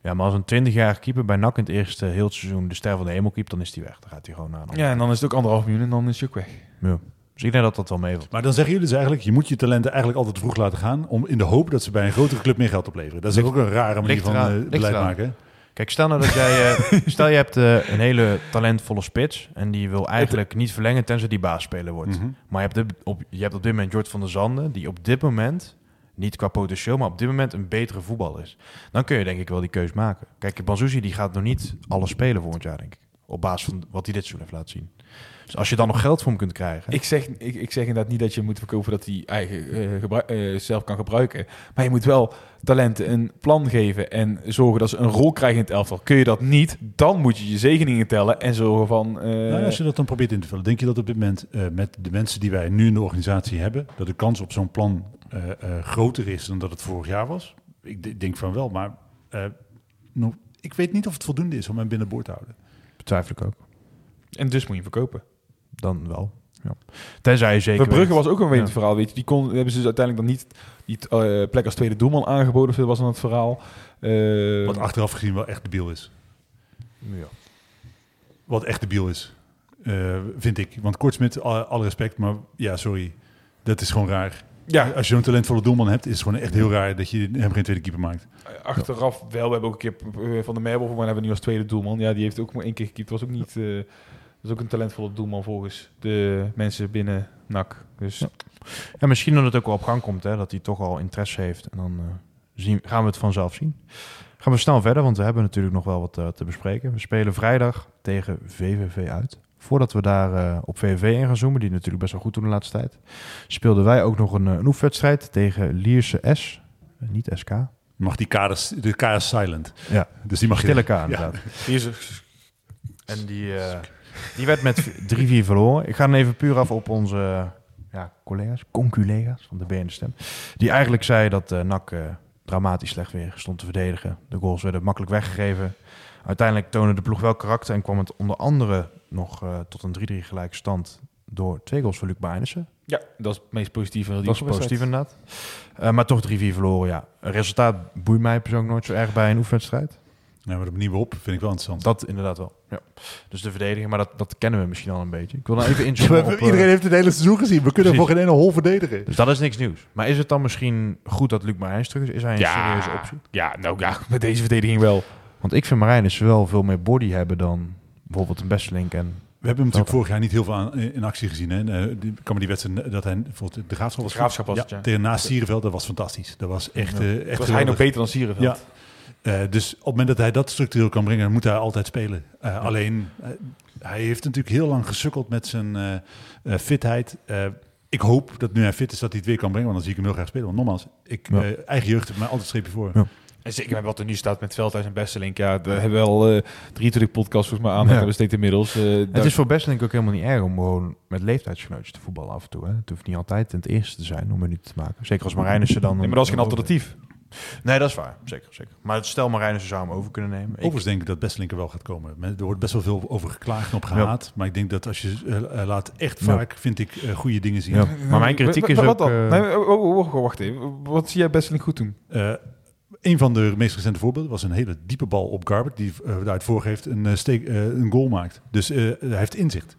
ja, maar als een 20-jarige keeper bij NAC in het eerste heel het seizoen de ster van de hemel keept, dan is hij weg. Dan gaat hij gewoon naar. Ja, en dan is het ook anderhalf miljoen en dan is je ook weg. Ja. Dus ik denk dat dat wel meevalt. Maar dan zeggen jullie dus eigenlijk, je moet je talenten eigenlijk altijd vroeg laten gaan, om in de hoop dat ze bij een grotere club meer geld opleveren. Dat is ook een rare manier van eraan, eh, ligt beleid eraan. maken. Kijk, stel nou dat jij... eh, stel je hebt eh, een hele talentvolle spits en die wil eigenlijk niet verlengen tenzij die baasspeler wordt. Mhm. Maar je hebt, op, je hebt op dit moment Jort van der Zanden, die op dit moment, niet qua potentieel, maar op dit moment een betere voetbal is. Dan kun je denk ik wel die keus maken. Kijk, Banzuzi die gaat nog niet alles spelen volgend jaar, denk ik. Op basis van wat hij dit seizoen heeft laten zien. Dus als je dan nog geld voor hem kunt krijgen. Ik zeg, ik, ik zeg inderdaad niet dat je moet verkopen dat hij eigen eh, gebruik- eh, zelf kan gebruiken. Maar je moet wel talenten een plan geven en zorgen dat ze een rol krijgen in het elftal. Kun je dat niet, dan moet je je zegeningen tellen en zorgen van... eh, Nou, als je dat dan probeert in te vullen, denk je dat op dit moment eh, met de mensen die wij nu in de organisatie hebben, dat de kans op zo'n plan eh, eh, groter is dan dat het vorig jaar was? Ik denk van wel, maar eh, nog, ik weet niet of het voldoende is om hem binnenboord te houden. Betwijfel ik ook. En dus moet je hem verkopen. Dan wel. Ja. Tenzij je zeker Verbrugge weet- was ook een Ja. verhaal, weet je. Die kon, hebben ze dus uiteindelijk dan niet die eh, plek als tweede doelman aangeboden. Of dat was dan het verhaal. Eh, Wat achteraf gezien wel echt debiel is. Ja. Wat echt debiel is, eh, vind ik. Want Kortsmit, alle, alle respect, maar ja, sorry, dat is gewoon raar. ja, Als je zo'n talentvolle doelman hebt, is het gewoon echt heel raar dat je hem geen tweede keeper maakt. achteraf wel. We hebben ook een keer Van de Merbel, maar hebben we nu als tweede doelman. Ja, die heeft ook maar één keer gekiept. Was ook niet... dat is ook een talentvolle doelman volgens de mensen binnen NAC. Dus Ja. Ja, misschien dat het ook wel op gang komt, hè, dat hij toch al interesse heeft. En dan eh, zien, gaan we het vanzelf zien. Gaan we snel verder, want we hebben natuurlijk nog wel wat eh, te bespreken. We spelen vrijdag tegen VVV uit. Voordat we daar eh, op VVV in gaan zoomen, die natuurlijk best wel goed doen de laatste tijd, speelden wij ook nog een, een oefenwedstrijd tegen Lierse S. Niet SK. Mag die kaders, de K is silent. Ja, Dus die mag je... stille K inderdaad. En die, eh, die werd met 3-4 verloren. Ik ga dan even puur af op onze ja, collega's, conculega's van de BN De Stem. Die eigenlijk zei dat eh NAC eh, dramatisch slecht weer stond te verdedigen. De goals werden makkelijk weggegeven. Uiteindelijk toonde de ploeg wel karakter en kwam het onder andere nog eh, tot een 3-3 gelijke stand door twee goals van Luc Bijnissen. Ja, dat is het meest positieve. Dat is positief inderdaad. Maar toch 3-4 verloren, ja. Een resultaat boeit mij persoonlijk nooit zo erg bij een oefenwedstrijd. Nou, maar de manier waarop vind ik wel interessant. Dat inderdaad wel. Ja. Dus de verdediging, maar dat, dat kennen we misschien al een beetje. Ik wil dan even inzoomen op... eh, Iedereen heeft het hele seizoen gezien. We kunnen voor geen ene hol verdedigen. Dus dat is niks nieuws. Maar is het dan misschien goed dat Luc Marijns terug is? Is hij een serieuze optie? Ja, nou ja, met deze verdediging wel. Want ik vind Marijnis wel veel meer body hebben dan bijvoorbeeld een Bestelink. En We hebben hem natuurlijk vorig jaar niet heel veel aan, in actie gezien. Hè. Eh, die, ik kan me die wedstrijd dat hij bijvoorbeeld de graafschap was. De Graafschap was ja, het, ja. Tegen naast Sierenveld, dat was fantastisch. Dat was echt, Ja. eh, echt Was hij nog beter dan Sierenveld? Ja. Eh, dus op het moment dat hij dat structureel kan brengen, moet hij altijd spelen. Eh, Alleen, eh, hij heeft natuurlijk heel lang gesukkeld met zijn eh, eh, fitheid. Eh, ik hoop dat nu hij fit is, dat hij het weer kan brengen. Want dan zie ik hem heel graag spelen. Want nogmaals, ik, Ja. eh, eigen jeugd heeft mij altijd een streepje voor. Ja. En zeker met wat er nu staat met Veldhuis en Bestelink. Ja, we hebben wel eh 23 podcasts volgens mij aan. Ja. steeds inmiddels. Het daar- is voor Bestelink ook helemaal niet erg om gewoon met leeftijdsgenootjes te voetballen af en toe. Hè. Het hoeft niet altijd in het eerste te zijn om minuten te maken. Zeker als Marijnissen dan... Nee, maar dat is geen alternatief. Nee, dat is waar. Zeker, zeker. Maar stel Marijnissen zou hem over kunnen nemen. Ik- Overigens denk ik dat Bestelink er wel gaat komen. Men- Er wordt best wel veel over geklaagd en op gehaat. Maar ik denk dat als je eh, eh, laat echt Ja. vaak, vind ik, eh, goede dingen zien. Ja. Maar mijn kritiek is Wat- ook... Nee, oh, oh, oh, wacht even. Wat zie jij Bestelink goed doen? Eh, een van de meest recente voorbeelden was een hele diepe bal op Garbert, die daaruit voorgeeft een, eh, steek, eh, een goal maakt. Dus eh, hij heeft inzicht.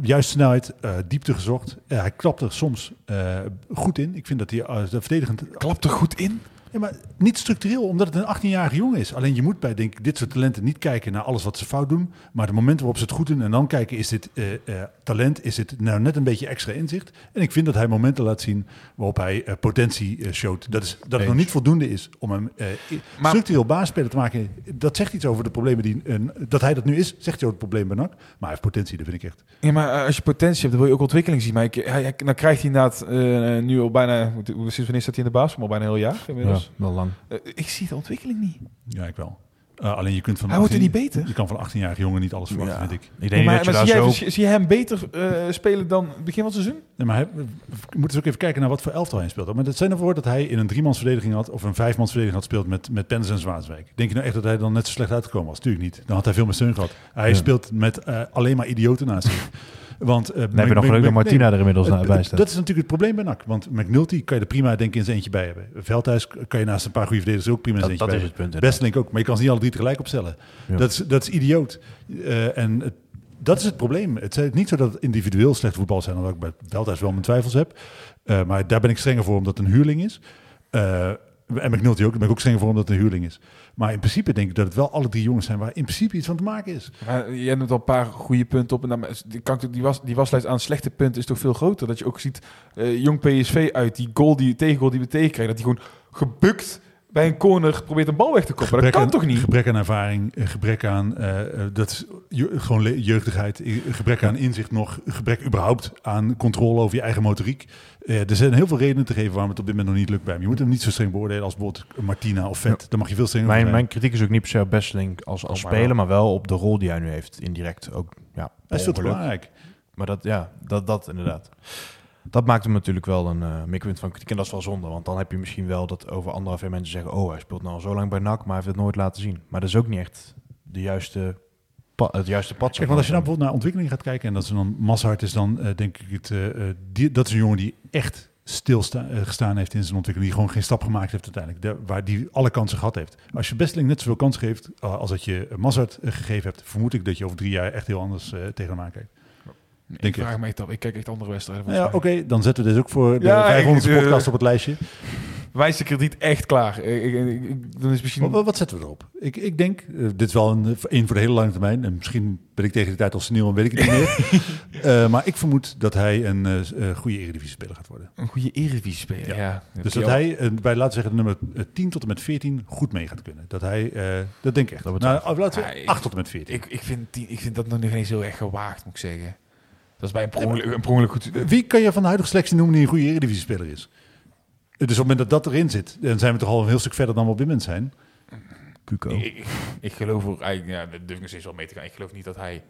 Eh, juist snelheid, eh, diepte gezocht. Eh, hij klapt er soms eh, goed in. Ik vind dat hij uh, verdedigend... Klapt er goed in? Ja, maar niet structureel, omdat het een 18-jarige jongen is. Alleen je moet bij denk ik, dit soort talenten niet kijken naar alles wat ze fout doen. Maar de momenten waarop ze het goed doen en dan kijken, is dit eh, eh, talent, is dit nou net een beetje extra inzicht. En ik vind dat hij momenten laat zien waarop hij eh, potentie showt. Dat, is, dat het nog niet voldoende is om hem Maar- structureel baasspeler te maken. Dat zegt iets over de problemen die... dat hij dat nu is, zegt hij over het probleem bij NAC. Maar hij heeft potentie, dat vind ik echt. Ja, maar als je potentie hebt, dan wil je ook ontwikkeling zien. Maar ik, hij, hij- dan krijgt hij inderdaad nu al bijna... Sinds wanneer staat hij in de baas? Al bijna een heel jaar ja, wel lang. Eh, ik zie de ontwikkeling niet. Ja, ik wel. Eh, alleen je kunt van... Hij wordt er 18 niet beter. Je kan van een 18-jarige jongen niet alles verwachten, Ja. vind ik. Ik denk maar dat je maar daar zie, zo... zie, zie je hem beter eh, spelen dan het begin van het seizoen? Nee, maar hij, we moeten dus ook even kijken naar wat voor elftal hij speelt. Maar dat zijn ervoor dat hij in een driemansverdediging had of een vijfmansverdediging had speelt met, met Pens en Zwaanswijk. Denk je nou echt dat hij dan net zo slecht uitgekomen was? Tuurlijk niet. Dan had hij veel meer steun gehad. Hij Ja. speelt met eh, alleen maar idioten naast zich. Want, Dan heb je nog geluk dat Martina er inmiddels het- bij staat. Dat is natuurlijk het probleem bij NAC. Want McNulty kan je er prima denk ik in zijn eentje bij hebben. Veldhuis kan je naast een paar goede verdedigers ook prima in zijn Dat, eentje dat bij is het punt. Bestelink ook, maar je kan ze niet alle drie tegelijk opstellen. Ja. Dat, is, dat is idioot. Eh, en het- dat is het probleem. Het is niet zo dat het individueel slecht voetbal zijn, omdat ik bij Veldhuis wel mijn twijfels heb. Eh, maar daar ben ik strenger voor omdat het een huurling is. En McNulty ook, daar ben ik ook strenger voor omdat het een huurling is. Maar in principe denk ik dat het wel alle drie jongens zijn waar in principe iets van te maken is. Maar jij noemt al een paar goede punten op. En dan, die, kan die, was, die waslijst aan slechte punten is toch veel groter. Dat je ook ziet, eh, jong PSV uit die goal, die tegengoal die we tegenkrijgen, dat die gewoon gebukt bij een corner probeert een bal weg te koppen. Dat kan aan, toch niet? Gebrek aan ervaring, eh, gebrek aan eh, eh, dat is je- gewoon jeugdigheid, gebrek aan inzicht nog, gebrek überhaupt aan controle over je eigen motoriek. Eh, er zijn heel veel redenen te geven waarom het op dit moment nog niet lukt bij hem. Je moet hem niet zo streng beoordelen als bijvoorbeeld Martina of Vet. Dan mag je veel strenger Mijn, mijn kritiek is ook niet per se op Besseling als, als Oh, maar speler, wel. maar wel op de rol die hij nu heeft indirect. Ook, ja, Hij is veel te belangrijk. Maar dat, ja, dat, dat inderdaad. Dat maakt hem natuurlijk wel een uh, mikpunt van kritiek. En dat is wel zonde, want dan heb je misschien wel dat over anderhalf mensen zeggen... oh, hij speelt nou al zo lang bij NAC, maar hij heeft het nooit laten zien. Maar dat is ook niet echt de juiste het juiste pad. Kijk, want als je nou bijvoorbeeld naar ontwikkeling gaat kijken... en dat is dan Mashart is dan, eh, denk ik, het, eh, eh, die, dat is een jongen die echt stilgestaan heeft in zijn ontwikkeling. Die gewoon geen stap gemaakt heeft uiteindelijk. De, waar die alle kansen gehad heeft. Als je Besteling net zoveel kansen geeft als dat je Mazart uh, gegeven hebt... vermoed ik dat je over drie jaar echt heel anders tegen hem aankijkt. Denk ik vraag me echt af. Ik kijk echt andere wedstrijden. Ja, oké, okay, dan zetten we dit ook voor de Ja, 500 ik, uh, podcast op het lijstje. Wijs de krediet echt klaar. Ik, ik, ik, dan is misschien... Wat, wat, zetten we erop? Ik, ik denk, uh, dit is wel een, een voor de hele lange termijn. En misschien ben ik tegen de tijd al senior en weet ik het niet meer. uh, maar ik vermoed dat hij een uh, goede Eredivisie-speler gaat worden. Een goede Eredivisie-speler, ja. ja. Dus dat hij bij, laten zeggen, nummer 10 tot en met 14 goed mee gaat kunnen. Dat hij, dat denk ik echt. Dat nou, laten we 8 tot en met 14. Ik, ik, vind, die, ik vind dat nog niet eens heel erg gewaagd, moet ik zeggen. Dat is bij een prongelijk, een prongelijk goed... Wie kan je van de huidige selectie noemen die een goede Eredivisie-speler is? Dus op het moment dat dat erin zit, dan zijn we toch al een heel stuk verder dan we op dit moment zijn. Cuco. Ik, ik, ik geloof er eigenlijk, ja, daar durf steeds wel mee te gaan. Ik geloof niet dat hij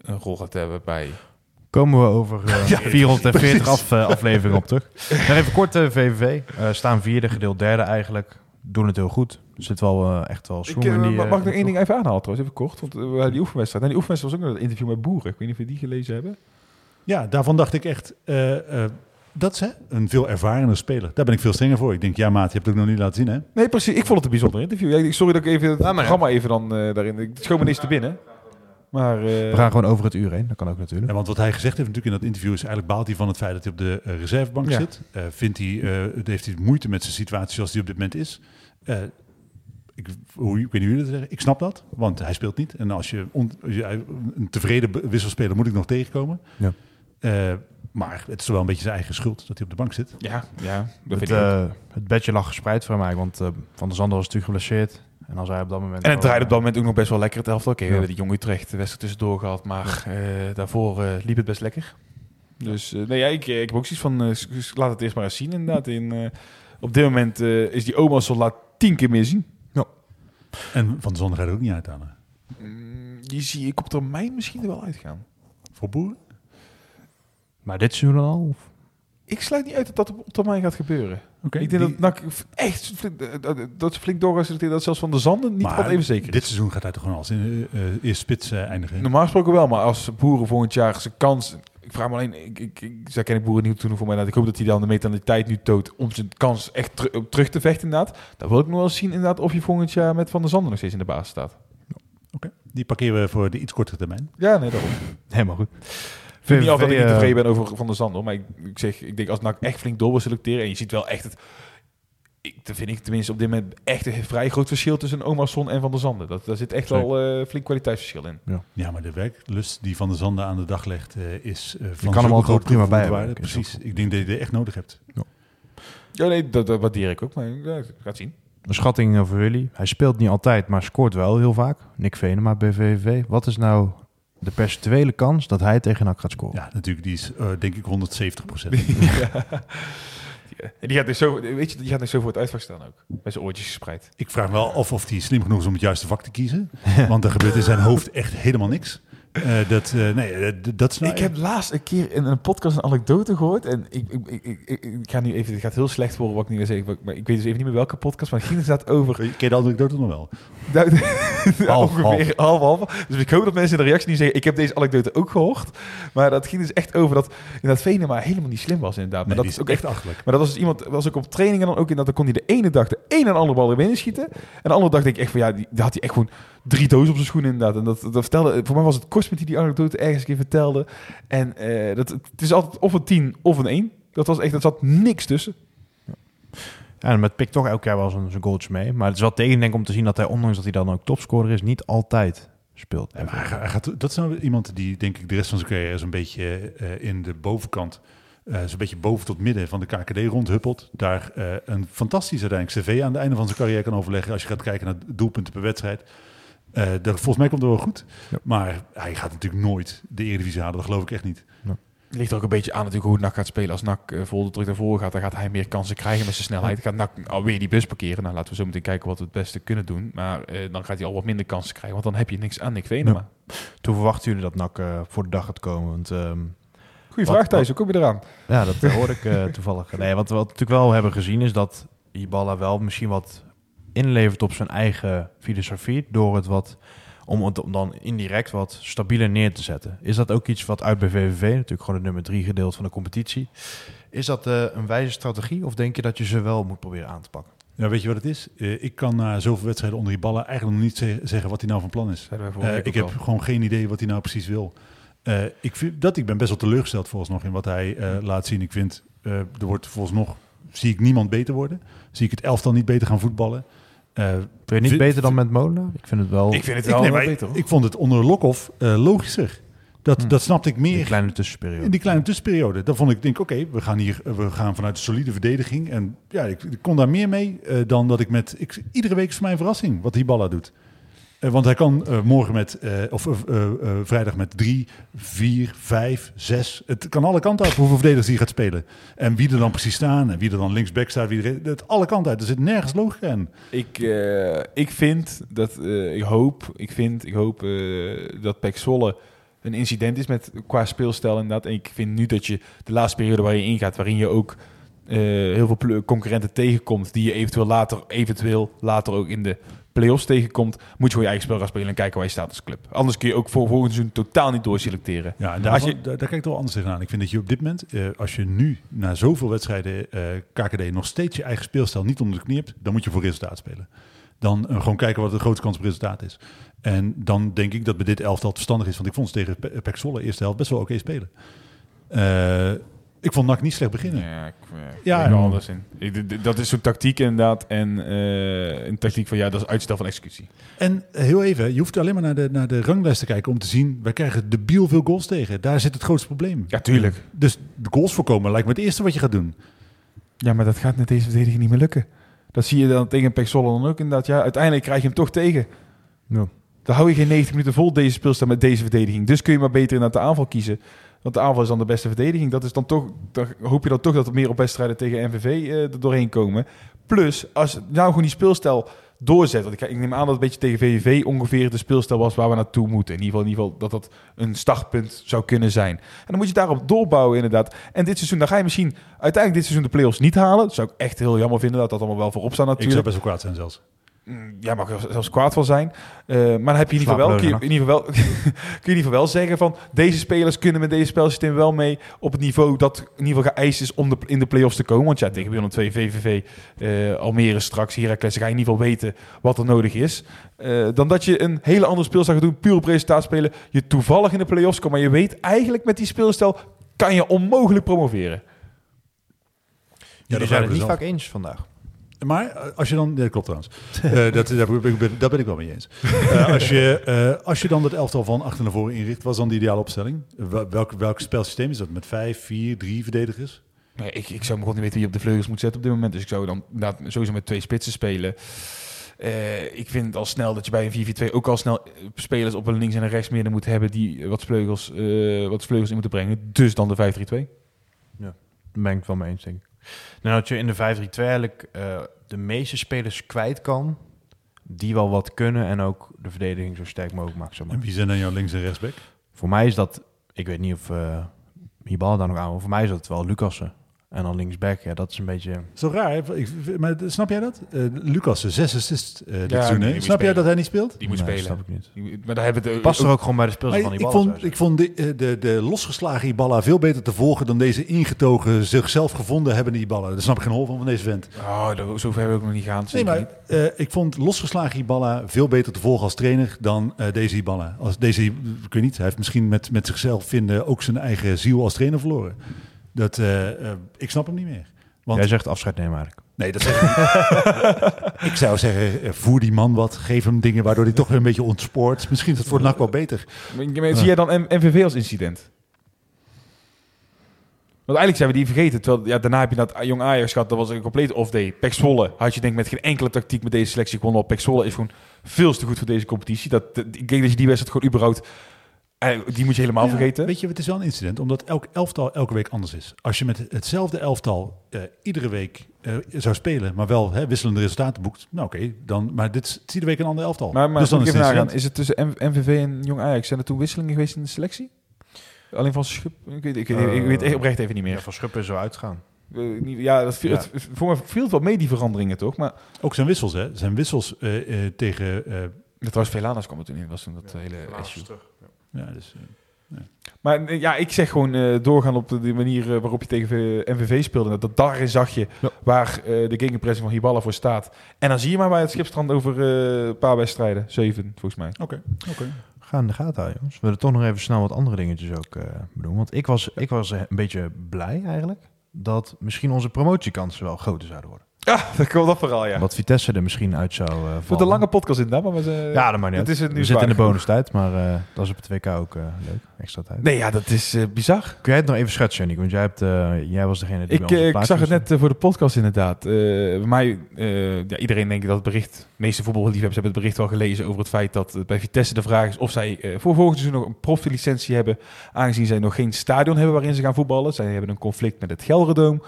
een rol gaat hebben bij... Komen we over uh, ja, 440 af, uh, afleveringen op terug. Dan even kort uh, VVV. Uh, staan vierde, gedeeld derde eigenlijk. Doen het heel goed. Er zit wel uh, echt wel ik, in die, Mag ik nog één ding even aanhalen trouwens? Even kort. Want uh, die oefenwedstrijd. En die oefenwedstrijd was ook nog een interview met Boeren. Ik weet niet of je die gelezen hebben. Ja, daarvan dacht ik echt... Uh, dat is hè, een veel ervarende speler. Daar ben ik veel strenger voor. Ik denk, ja maat, je hebt het ook nog niet laten zien hè? Nee, precies. Ik vond het een bijzonder interview. Ja, sorry dat ik even het ja, programma ja. even dan uh, daarin... Ik schoon me niks te binnen. Maar, uh, We gaan gewoon over het uur heen. Dat kan ook natuurlijk. Ja, want wat hij gezegd heeft natuurlijk in dat interview... is eigenlijk baalt hij van het feit dat hij op de uh, reservebank ja. zit. Uh, vindt hij, heeft hij moeite met zijn situatie zoals die op dit moment is. Ik, hoe, ik weet niet hoe je dat zeggen. Ik snap dat, want hij speelt niet. En als je, on, als je een tevreden wisselspeler moet ik nog tegenkomen. Ja. maar het is wel een beetje zijn eigen schuld dat hij op de bank zit. Ja, ja dat het, uh, het bedje lag gespreid voor mij, want uh, Van der Zander was natuurlijk geblesseerd. En als hij op dat moment... En het draaide op dat moment ook nog best wel lekker het elftal. Oké, okay, ja. we hebben die jonge Utrecht de wedstrijd tussendoor gehad, maar uh, daarvoor liep het best lekker. Dus nee, ja, ik, ik heb ook zoiets van, laat het eerst maar eens zien inderdaad. In, op dit moment is die oma zo laat tien keer meer zien. En Van der Zander gaat er ook niet uithalen. Mm, die zie ik op termijn misschien er wel uitgaan. Voor boeren? Maar dit seizoen al? Of? Ik sluit niet uit dat dat op termijn gaat gebeuren. Okay, ik denk die... dat NAC echt flink, dat ze flink door dat zelfs van de zanden niet altijd even zeker Dit seizoen gaat hij toch gewoon als in uh, eerst spits uh, eindigen? Normaal gesproken wel, maar als boeren volgend jaar zijn kans... Ik vraag me alleen, ik, ik, ik, ken ik boeren niet toen voor mij dat. Ik hoop dat hij dan de mentaliteit nu toont om zijn kans echt ter, terug te vechten inderdaad. Dan wil ik nog wel eens zien inderdaad of je volgend jaar met Van der Zanden nog steeds in de basis staat. Oké, okay. die parkeren we voor de iets kortere termijn. Ja, nee, daarom. Helemaal goed. Ik vind niet af dat ik niet tevreden ben over Van der Zanden, maar ik, ik zeg, ik denk als NAC echt flink door wil selecteren en je ziet wel echt het, ik, dat vind ik tenminste op dit moment echt een vrij groot verschil tussen Omarsson en Van der Zanden. Dat, daar zit echt Zeker. wel uh, flink kwaliteitsverschil in. Ja. ja, maar de werklust die Van der Zanden aan de dag legt uh, is uh, van je kan hem al groot prima bij waarde. Precies, ik denk dat je het echt nodig hebt. Ja, ja nee, dat, dat waardeer ik ook, maar ja, zien. Een schatting voor jullie. Hij speelt niet altijd, maar scoort wel heel vaak. Nick Venema bij VVV. Wat is nou de percentuele kans dat hij tegen NAC gaat scoren? Ja, natuurlijk. Die is uh, denk ik 170 procent. ja. Die gaat dus zo, weet je, die gaat dus zo voor het uitvak staan ook. Met zijn oortjes gespreid. Ik vraag wel of, of hij slim genoeg is om het juiste vak te kiezen. Want er gebeurt in zijn hoofd echt helemaal niks. Uh, dat, uh, nee, dat is nou ik heb laatst een keer in een podcast een anekdote gehoord. En ik, ik, ik, ik, ik ga nu even, het gaat heel slecht worden wat ik nu wil zeggen. Maar ik weet dus even niet meer welke podcast. Maar het ging inderdaad over... Ken je de anekdote nog wel? half, ongeveer half, half. Dus ik hoop dat mensen in de reactie niet zeggen... ik heb deze anekdote ook gehoord. Maar dat ging dus echt over dat inderdaad Venema helemaal niet slim was inderdaad. Maar nee, dat is ook echt achterlijk. Maar dat was dus iemand, was ook op trainingen dan ook in dat dan kon hij de ene dag de een en andere bal er binnen schieten. En de andere dag denk ik echt van ja, die, die had hij echt gewoon drie dozen op zijn schoenen inderdaad. En dat, dat vertelde, voor mij was het Met die die anekdote ergens een keer vertelde. En uh, dat, het is altijd of een 10 of een 1. Dat was echt, er zat niks tussen. Ja, en met pikt toch elk jaar wel zijn, zijn goaltjes mee. Maar het is wel tegen denk om te zien dat hij, ondanks dat hij dan ook topscorer is, niet altijd speelt. Ja, maar hij gaat, dat is nou iemand die, denk ik, de rest van zijn carrière is een beetje uh, in de bovenkant eh, zo'n beetje boven tot midden van de KKD rondhuppelt. Daar eh, een fantastisch uiteindelijk cv aan het einde van zijn carrière kan overleggen. Als je gaat kijken naar doelpunten per wedstrijd. Eh, dat, volgens mij komt het wel goed. Ja. Maar hij gaat natuurlijk nooit de Eredivisie halen. Dat geloof ik echt niet. Het ligt er ook een beetje aan natuurlijk hoe NAC gaat spelen. Als NAC uh, vol de druk naar voren gaat, dan gaat hij meer kansen krijgen met zijn snelheid. Gaat NAC alweer die bus parkeren. Nou, laten we zo meteen kijken wat we het beste kunnen doen. Maar eh, dan gaat hij al wat minder kansen krijgen, want dan heb je niks aan Nick Venema. Toen verwachten jullie dat NAC eh, voor de dag gaat komen? Want, ehm, Goeie Wat- vraag Thijs, hoe kom je eraan? ja, dat hoor ik eh, toevallig. Nee, wat we natuurlijk wel hebben gezien is dat Ibala wel misschien wat inlevert op zijn eigen filosofie. Door het wat, om het om dan indirect wat stabieler neer te zetten. Is dat ook iets wat uit bij VVV, natuurlijk gewoon het nummer drie gedeelte van de competitie. Is dat eh, een wijze strategie of denk je dat je ze wel moet proberen aan te pakken? Ja, weet je wat het is? Eh, ik kan na zoveel wedstrijden onder die ballen eigenlijk nog niet ze- zeggen wat hij nou van plan is. Eh, ik heb al. gewoon geen idee wat hij nou precies wil. Eh, ik, vind, dat, ik ben best wel teleurgesteld volgens nog in wat hij laat zien. Ik vind, eh, er wordt volgens nog, zie ik niemand beter worden. Zie ik het elftal niet beter gaan voetballen. Eh, Vind je niet beter dan met Molenaar? Ik vind het wel Ik vind het ik, wel nee, wel maar beter. hoor. ik vond het onder Lokhoff eh, logischer. Dat, Hm. dat snapte ik meer kleine tussenperiode. in die kleine tussenperiode. Dan vond ik, denk oké, we gaan hier, we gaan vanuit de solide verdediging. En ja, ik, ik kon daar meer mee eh, dan dat ik met, ik, iedere week is voor mij een verrassing wat Hiballa doet. Eh, want hij kan eh, morgen met, eh, of vrijdag met drie, vier, vijf, zes. Het kan alle kanten uit hoeveel verdedigers hij gaat spelen. En wie er dan precies staan en wie er dan linksback staat. Wie er, alle kanten uit. Er zit nergens logica in. Ik, ik vind dat, ik hoop, ik vind, ik hoop dat Pek een incident is met qua speelstijl inderdaad. En ik vind nu dat je de laatste periode waar je ingaat, waarin je ook heel veel concurrenten tegenkomt, die je eventueel later, eventueel later ook in de play-offs tegenkomt, moet je gewoon je eigen spel gaan spelen en kijken waar je staat als club. Anders kun je ook voor volgend seizoen totaal niet doorselecteren. Ja, en Als daarvan- je- daar, daar kijk ik toch anders tegenaan. Ik vind dat je op dit moment, eh, als je nu na zoveel wedstrijden eh, KKD nog steeds je eigen speelstijl niet onder de knie hebt, dan moet je voor resultaat spelen. Dan eh, gewoon kijken wat de grootste kans op resultaat is. En dan denk ik dat bij dit elftal verstandig is, want ik vond ze tegen Pe- Pek Zwolle eerste helft best wel oké spelen. Ik vond NAC niet slecht beginnen. Ja, ik, Ja, ik er ja. anders in. Ik- Dat is zo'n tactiek inderdaad. En eh, een tactiek van ja, dat is uitstel van executie. En eh, heel even, je hoeft alleen maar naar de, naar de ranglijst te kijken om te zien, wij krijgen debiel veel goals tegen. Daar zit het grootste probleem. Ja, tuurlijk. Dus de goals voorkomen lijkt me het eerste wat je gaat doen. Ja, maar dat gaat met deze verdediging niet meer lukken. Dat zie je dan tegen Pek dan ook inderdaad. Ja, uiteindelijk krijg je hem toch tegen. Ja. Dan hou je geen 90 minuten vol deze speelstijl met deze verdediging. Dus kun je maar beter naar de aanval kiezen. Want de aanval is dan de beste verdediging. Dat is dan toch, dan hoop je dan toch dat er meer op wedstrijden tegen NVV eh, er doorheen komen. Plus, als nou gewoon die speelstijl doorzet. Want ik, ik neem aan dat het een beetje tegen VVV ongeveer de speelstijl was waar we naartoe moeten. In ieder geval, in ieder geval dat dat een startpunt zou kunnen zijn. En dan moet je daarop doorbouwen inderdaad. En dit seizoen, dan ga je misschien uiteindelijk dit seizoen de play-offs niet halen. Dat zou ik echt heel jammer vinden dat dat allemaal wel voorop staat Ik zou natuurlijk. best wel kwaad zijn zelfs. Mm, Ja, mag er zelfs kwaad van zijn. Eh, maar dan heb je in ieder geval wel, kun je, in ieder geval wel, kun je in ieder geval wel zeggen van deze spelers kunnen met deze spelsysteem wel mee op het niveau dat in ieder geval geëist is om de, in de play-offs te komen. Want ja, tegen Willem 2, VVV, eh, Almere straks, Heracles, ga je in ieder geval weten wat er nodig is. Eh, dan dat je een hele andere speelstijl gaat doen, puur op resultaat spelen. Je toevallig in de play-offs komt, maar je weet eigenlijk met die speelstijl kan je onmogelijk promoveren. Jullie dat zijn het niet zelf. vaak eens vandaag. Maar eh, als je dan, ja, dat klopt trouwens, Eh, dat, daar, ben ik, daar ben ik wel mee eens. Eh, als, je, eh, als je dan het elftal van achter naar voren inricht, was dan de ideale opstelling? Wel- Welk, welk spelsysteem is dat? Met vijf, vier, drie verdedigers? Nee, ik, ik zou me gewoon niet weten wie je op de vleugels moet zetten op dit moment. Dus ik zou dan inderdaad sowieso met twee spitsen spelen. Eh, ik vind al snel dat je bij een 4-4-2 ook al snel spelers op een links- en een rechtsmidden moet hebben die wat vleugels, eh, wat vleugels in moeten brengen. Dus dan de 5-3-2. Daar ben ik het wel mee eens, denk ik. Nou, dat je in de 5-3-2 eigenlijk eh, de meeste spelers kwijt kan die wel wat kunnen en ook de verdediging zo sterk mogelijk maakt. Zeg maar. En wie zijn dan jouw links- en rechtsback? Voor mij is dat, ik weet niet of uh, Hibal daar nog aan, maar voor mij is dat wel Lucassen. En dan linksback, ja, dat is een beetje... Zo raar, hè? Ik, maar snap jij dat? Uh, Lucas, zes assists uh, dit Ja, seizoen. die hè? Snap jij dat hij niet speelt? Die moet Nee, spelen. snap ik niet. Die- Maar daar hebben we het Past er ook gewoon bij de speels van ik, Hibal. vond, ik vond de, eh, de, de losgeslagen Ibala veel beter te volgen dan deze ingetogen, zichzelf gevonden hebben die Ibala. Daar snap ik geen hol van van deze vent. Oh, daar- zover hebben we ook nog niet gaan. Nee, zeker maar niet. eh, ik vond losgeslagen Ibala veel beter te volgen als trainer dan eh, deze Ibala. Als deze, ik weet niet, hij heeft misschien met, met zichzelf vinden ook zijn eigen ziel als trainer verloren. Dat, eh, eh, ik snap hem niet meer. Want, Jij zegt afscheid nemen eigenlijk. nee, dat zeg ik niet. ik zou zeggen, eh, voer die man wat. Geef hem dingen waardoor hij toch weer een beetje ontspoort. Misschien is het voor NAC wel beter. Maar- Zie jij dan MVV als incident? Want eigenlijk zijn we die vergeten. Terwijl ja, daarna heb je dat jong Ajax gehad. Dat was een complete off-day. Pek Zwolle had je denk ik met geen enkele tactiek met deze selectie gewonnen. Pek Zwolle is gewoon veel te goed voor deze competitie. Dat, dat- ik denk dat je die wedstrijd gewoon überhaupt... eh, die moet je helemaal Ja, vergeten. Weet je, het is wel een incident, omdat elk elftal elke week anders is. Als je met hetzelfde elftal eh, iedere week eh, zou spelen, maar wel hè, wisselende resultaten boekt, nou oké, dan. Maar dit is iedere week een ander elftal. Maar, maar dus dan is ik het nagaan. Is het tussen M- MVV en Jong Ajax? Zijn er toen wisselingen geweest in de selectie? Alleen van Schup? Ik weet, ik, weet- ik weet echt oprecht even niet meer. Ja, van Schuppen is zo uitgaan. Ja, dat viel, Ja. Het, voor mij viel het wel mee, die veranderingen, toch? Maar Ook zijn wissels, hè? Zijn wissels eh, eh, tegen. eh, dat was Velanas kwam er toen in. was toen dat hele issue. Ja, dus, eh, Maar eh, ja, ik zeg gewoon eh, doorgaan op de, manier eh, waarop je tegen MVV speelde. Dat, dat daarin zag je Ja. waar eh, de gegenpressing van Hiballa voor staat. En dan zie je maar bij het Schipstrand over eh, een paar wedstrijden. Zeven, volgens mij. Oké, oké. Ga in de gaten houden, jongens. We willen toch nog even snel wat andere dingetjes ook eh bedoelen. Want ik was, ik was een beetje blij eigenlijk dat misschien onze promotiekansen wel groter zouden worden. Ja, dat komt dat vooral, ja. Dat Vitesse er misschien uit zou Voor vallen. de lange podcast inderdaad. Maar we, Ja, dat maakt niet het is het We zitten in de zwaar. bonustijd, maar eh, dat is op het WK ook eh, leuk. Extra tijd. Nee, ja, dat is bizar. Kun jij het nog even schetsen, Nico? Want jij, hebt, jij was degene die Ik, ik zag het net voor de podcast inderdaad. Bij mij, ja, iedereen denkt dat het bericht, de meeste voetballiefhebbers hebben het bericht wel gelezen over het feit dat bij Vitesse de vraag is of zij voor volgend seizoen nog een profilicentie hebben, aangezien zij nog geen stadion hebben waarin ze gaan voetballen. Zij hebben een conflict met het Gelderdoom.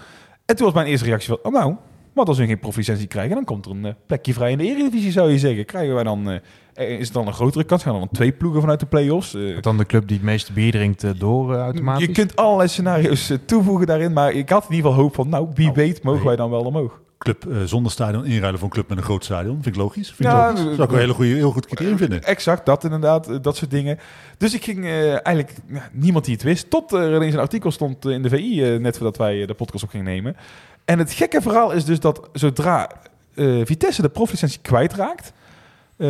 En toen was mijn eerste reactie van, oh nou, wat als we geen profilicentie krijgen, dan komt er een eh, plekje vrij in de Eredivisie, zou je zeggen. Krijgen wij dan, eh, eh, is het dan een grotere kans? Gaan er dan twee ploegen vanuit de play-offs? Dan de club die het meeste bier drinkt door automatisch. je kunt allerlei scenario's toevoegen daarin, maar ik had in ieder geval hoop van, nou, wie Nou, weet, mogen nee. wij dan wel omhoog. Club zonder stadion inruilen voor een club met een groot stadion. Vind ik logisch. Vind ik Ja, logisch. Zou ik een hele goede, heel goed criterium vinden. Exact, dat inderdaad, dat soort dingen. Dus ik ging eigenlijk, niemand die het wist, tot er ineens een artikel stond in de VI, net voordat wij de podcast op gingen nemen. En het gekke verhaal is dus dat zodra eh, Vitesse de proflicentie kwijtraakt, eh,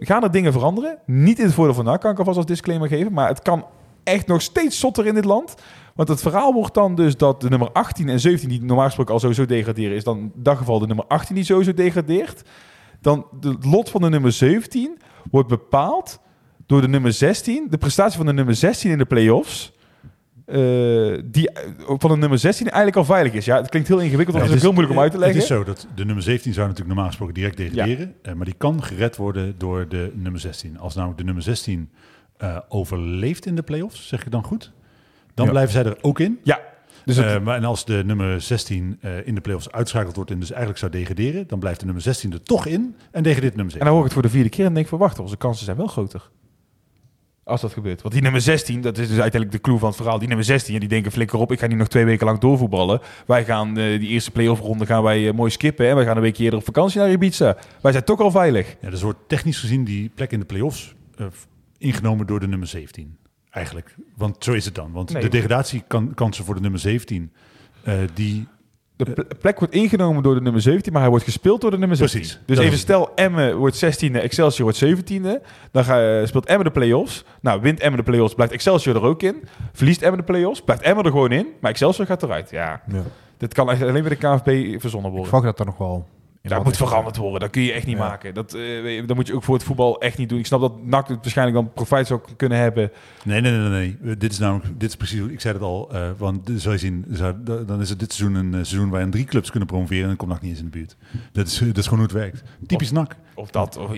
gaan er dingen veranderen. Niet in het voordeel van NAC, kan ik alvast als disclaimer geven, maar het kan echt nog steeds zotter in dit land. Want het verhaal wordt dan dus dat de nummer 18 en 17, die normaal gesproken al sowieso degraderen, is dan in dat geval de nummer 18 die sowieso degradeert. Dan het lot van de nummer 17 wordt bepaald door de nummer 16. De prestatie van de nummer 16 in de play-offs. Eh, die eh, van de nummer 16 eigenlijk al veilig is. Ja, het klinkt heel ingewikkeld, want Ja, het is ook heel moeilijk om uit te leggen. Het is zo dat de nummer 17 zou natuurlijk normaal gesproken direct degraderen. eh, maar die kan gered worden door de nummer 16. Als namelijk de nummer 16 eh, overleeft in de play-offs, zeg ik dan goed? Dan Ja. blijven zij er ook in. Ja, dus het, maar en als de nummer 16 eh, in de play-offs uitschakeld wordt en dus eigenlijk zou degraderen, dan blijft de nummer 16 er toch in en degradeert nummer en 17. dan hoor ik het voor de vierde keer en denk ik van wacht, onze kansen zijn wel groter. Als dat gebeurt. Want die nummer 16, dat is dus uiteindelijk de clue van het verhaal. Die nummer 16, en die denken flikker op, ik ga niet nog twee weken lang doorvoetballen. Wij gaan eh, die eerste play-off ronde gaan wij eh, mooi skippen. En wij gaan een weekje eerder op vakantie naar Ibiza. Wij zijn toch al veilig. Ja, dus wordt technisch gezien die plek in de play-offs eh, ingenomen door de nummer 17. Eigenlijk. Want zo is het dan. Want Nee. de degradatiekansen voor de nummer 17, eh, die De ple- plek wordt ingenomen door de nummer 17, maar hij wordt gespeeld door de nummer 16. Precies. Dus even stel, Emmen wordt 16e, Excelsior wordt 17e. Dan ga, eh, speelt Emmen de play-offs. Nou, wint Emmen de play-offs, blijft Excelsior er ook in. Verliest Emmen de play-offs, blijft Emmen er gewoon in. Maar Excelsior gaat eruit. Ja, Ja. dit kan alleen bij de KNVB verzonnen Ik worden. verwacht dat er nog wel... Dat moet veranderd worden. Dat kun je echt niet Ja. maken. Dat, eh, je, dat moet je ook voor het voetbal echt niet doen. Ik snap dat NAC het waarschijnlijk dan profijt zou kunnen hebben. Nee, nee, nee, nee. Dit is namelijk, dit is precies, ik zei het al, eh, want je zien, zou- da- dan is het dit seizoen een eh, seizoen waarin drie clubs kunnen promoveren en dan komt NAC niet eens in de buurt. Dat is, dat is gewoon hoe het werkt. Typisch NAC. Of dat. Of,